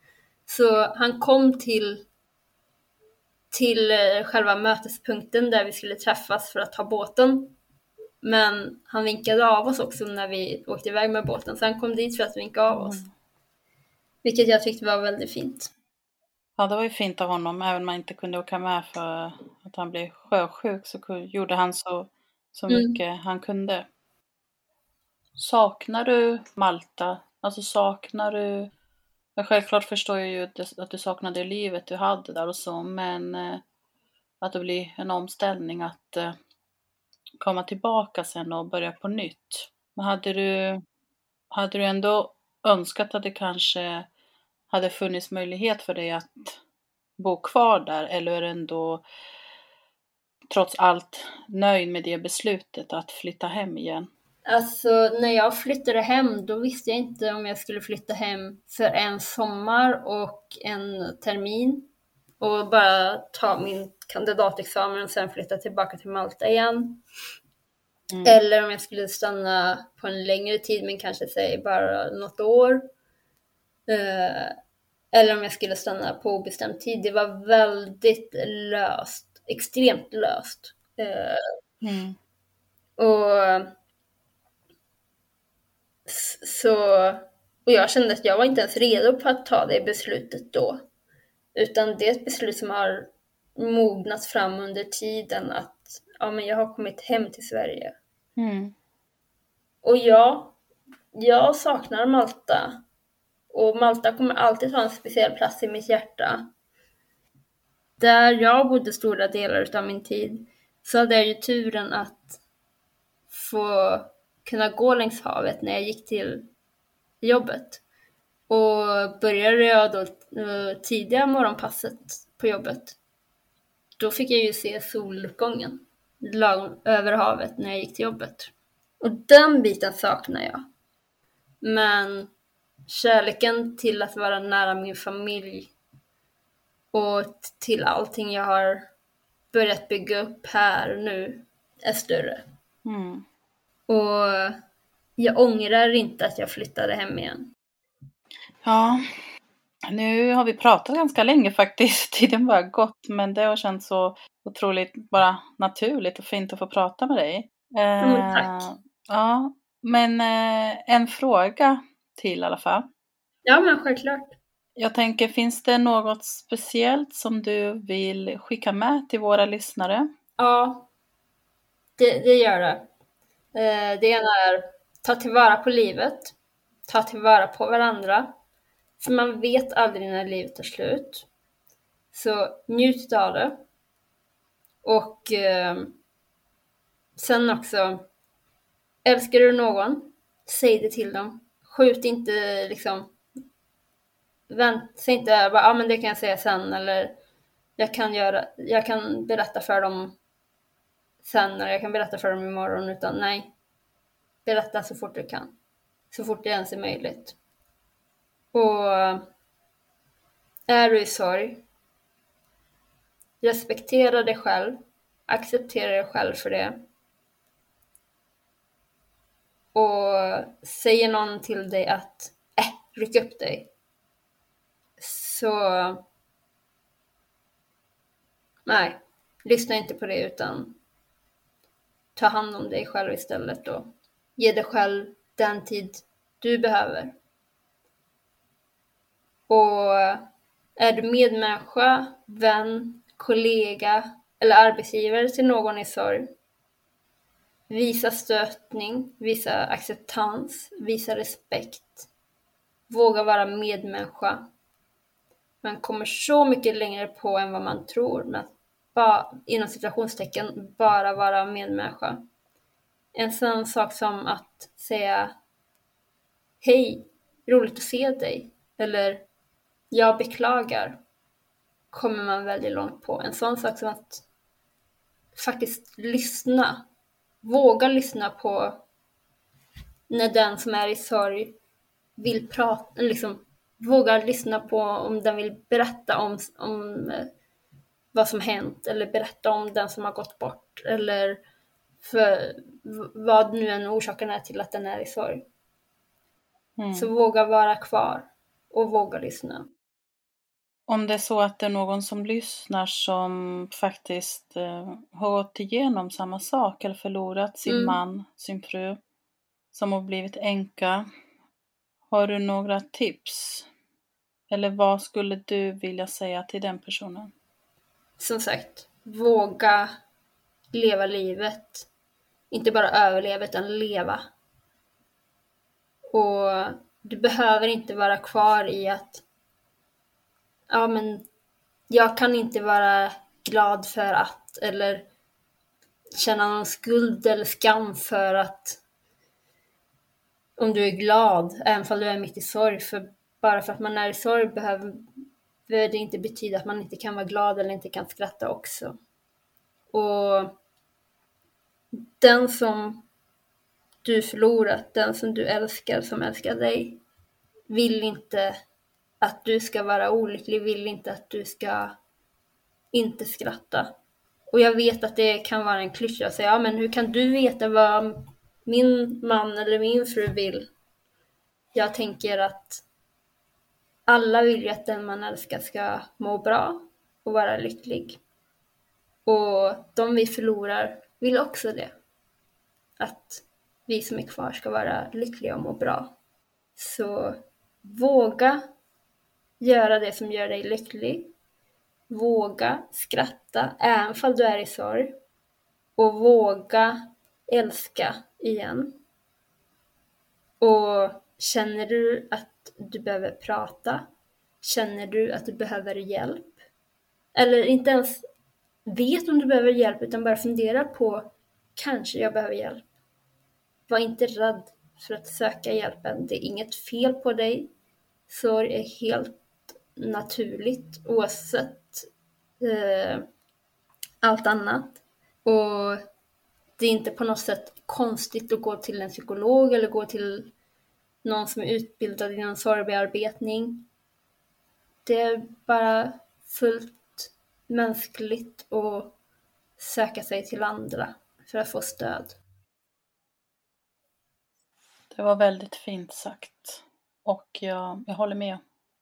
*laughs* Så han kom till, till själva mötespunkten där vi skulle träffas för att ta båten. Men han vinkade av oss också när vi åkte iväg med båten, så han kom dit för att vinka av oss. Mm. Vilket jag tyckte var väldigt fint. Ja, det var ju fint av honom. Även om man inte kunde åka med för att han blev sjösjuk så gjorde han så, så mm. mycket han kunde. Saknar du Malta? Alltså saknar du... Men självklart förstår jag ju att du saknade livet du hade där och så, men eh, att det blir en omställning att eh, komma tillbaka sen och börja på nytt. Men hade du, hade du ändå önskat att det kanske hade funnits möjlighet för dig att bo kvar där eller är du ändå trots allt nöjd med det beslutet att flytta hem igen? Alltså när jag flyttade hem då visste jag inte om jag skulle flytta hem för en sommar och en termin och bara ta min kandidatexamen och sen flytta tillbaka till Malta igen. Mm. Eller om jag skulle stanna på en längre tid men kanske säg bara något år. Eh, eller om jag skulle stanna på obestämd tid. Det var väldigt löst, extremt löst. Eh, mm. Och så, och jag kände att jag var inte ens redo på att ta det beslutet då. Utan det är ett beslut som har mognat fram under tiden att ja, men jag har kommit hem till Sverige. Mm. Och ja, jag saknar Malta. Och Malta kommer alltid ha en speciell plats i mitt hjärta. Där jag bodde stora delar av min tid så hade jag ju turen att få kunna gå längs havet när jag gick till jobbet. Och började jag då eh, tidiga morgonpasset på jobbet, då fick jag ju se soluppgången över havet när jag gick till jobbet. Och den biten saknar jag. Men kärleken till att vara nära min familj och till allting jag har börjat bygga upp här nu är större. Mm. Och jag ångrar inte att jag flyttade hem igen. Ja, nu har vi pratat ganska länge faktiskt. *laughs* Tiden bara gått, men det har känts så otroligt bara naturligt och fint att få prata med dig. Mm, tack. Ja, men eh, en fråga till i alla fall. Ja, men självklart. Jag tänker, finns det något speciellt som du vill skicka med till våra lyssnare? Ja, det, det gör det. Eh, det ena är ta tillvara på livet, ta tillvara på varandra. För man vet aldrig när livet tar slut. Så njut av det. Och eh, sen också, älskar du någon, säg det till dem. Skjut inte liksom, vänt, säg inte bara, ja ah, men det kan jag säga sen eller jag kan, göra, jag kan berätta för dem sen när jag kan berätta för dem imorgon, utan nej. Berätta så fort du kan. Så fort det ens är möjligt. Och är du i sorg, respektera dig själv, acceptera dig själv för det. Och säger någon till dig att äh, ryck upp dig. Så nej, lyssna inte på det utan ta hand om dig själv istället och ge dig själv den tid du behöver. Och är du medmänniska, vän, kollega eller arbetsgivare till någon i sorg, visa stötning, visa acceptans, visa respekt. Våga vara medmänniska. Man kommer så mycket längre på än vad man tror med att ba, inom situationstecken bara vara medmänniska. En sån sak som att säga Hej, roligt att se dig. Eller Jag beklagar. Kommer man väldigt långt på. En sån sak som att faktiskt lyssna. Våga lyssna på när den som är i sorg vill prata, liksom våga lyssna på om den vill berätta om, om eh, vad som hänt eller berätta om den som har gått bort eller för vad nu än orsaken är till att den är i sorg. Mm. Så våga vara kvar och våga lyssna. Om det är så att det är någon som lyssnar som faktiskt eh, har gått igenom samma sak eller förlorat sin mm. man, sin fru, som har blivit änka. Har du några tips? Eller vad skulle du vilja säga till den personen? Som sagt, våga leva livet. Inte bara överleva, utan leva. Och du behöver inte vara kvar i att ja men jag kan inte vara glad för att eller känna någon skuld eller skam för att om du är glad, även om du är mitt i sorg. För bara för att man är i sorg behöver behöver det inte betyda att man inte kan vara glad eller inte kan skratta också. Och den som du förlorat, den som du älskar, som älskar dig, vill inte att du ska vara olycklig, vill inte att du ska inte skratta. Och jag vet att det kan vara en klyscha att säga, ja men hur kan du veta vad min man eller min fru vill? Jag tänker att alla vill ju att den man älskar ska må bra och vara lycklig. Och de vi förlorar vill också det. Att vi som är kvar ska vara lyckliga och må bra. Så våga göra det som gör dig lycklig. Våga skratta, även om du är i sorg. Och våga älska igen. Och känner du att du behöver prata? Känner du att du behöver hjälp? Eller inte ens vet om du behöver hjälp utan bara fundera på kanske jag behöver hjälp. Var inte rädd för att söka hjälpen. Det är inget fel på dig. Sorg är helt naturligt oavsett eh, allt annat. Och det är inte på något sätt konstigt att gå till en psykolog eller gå till någon som är utbildad inom sorgbearbetning. Det är bara fullt mänskligt att söka sig till andra för att få stöd. Det var väldigt fint sagt. Och jag, jag håller med.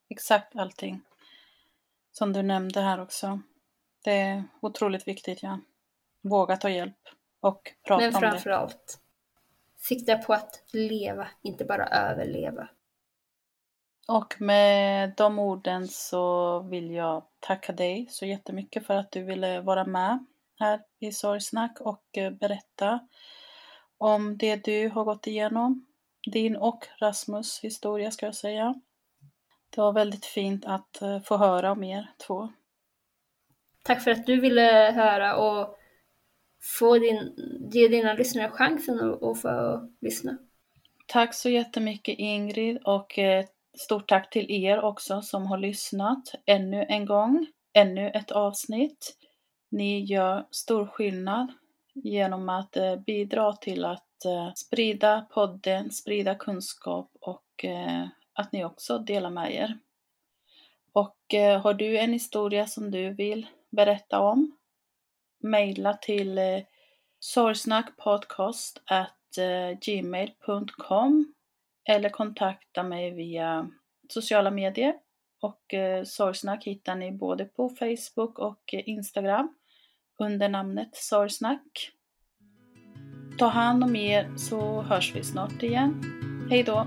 Exakt allting som du nämnde här också. Det är otroligt viktigt, ja. Våga ta hjälp och prata Men om det. framförallt, sikta på att leva, inte bara överleva. Och med de orden så vill jag tacka dig så jättemycket för att du ville vara med här i Sorgsnack och eh, berätta om det du har gått igenom. Din och Rasmus historia ska jag säga. Det var väldigt fint att eh, få höra om er två. Tack för att du ville höra och få din, ge dina lyssnare chansen att, att få lyssna. Tack så jättemycket Ingrid och eh, stort tack till er också som har lyssnat ännu en gång, ännu ett avsnitt. Ni gör stor skillnad genom att eh, bidra till att eh, sprida podden, sprida kunskap och att ni också delar med er. Och har du en historia som du vill berätta om? Mejla till eh, eh eller kontakta mig via sociala medier. Och eh, Sorgsnack hittar ni både på Facebook och eh, Instagram under namnet Sorgsnack. Ta hand om er så hörs vi snart igen. Hej då!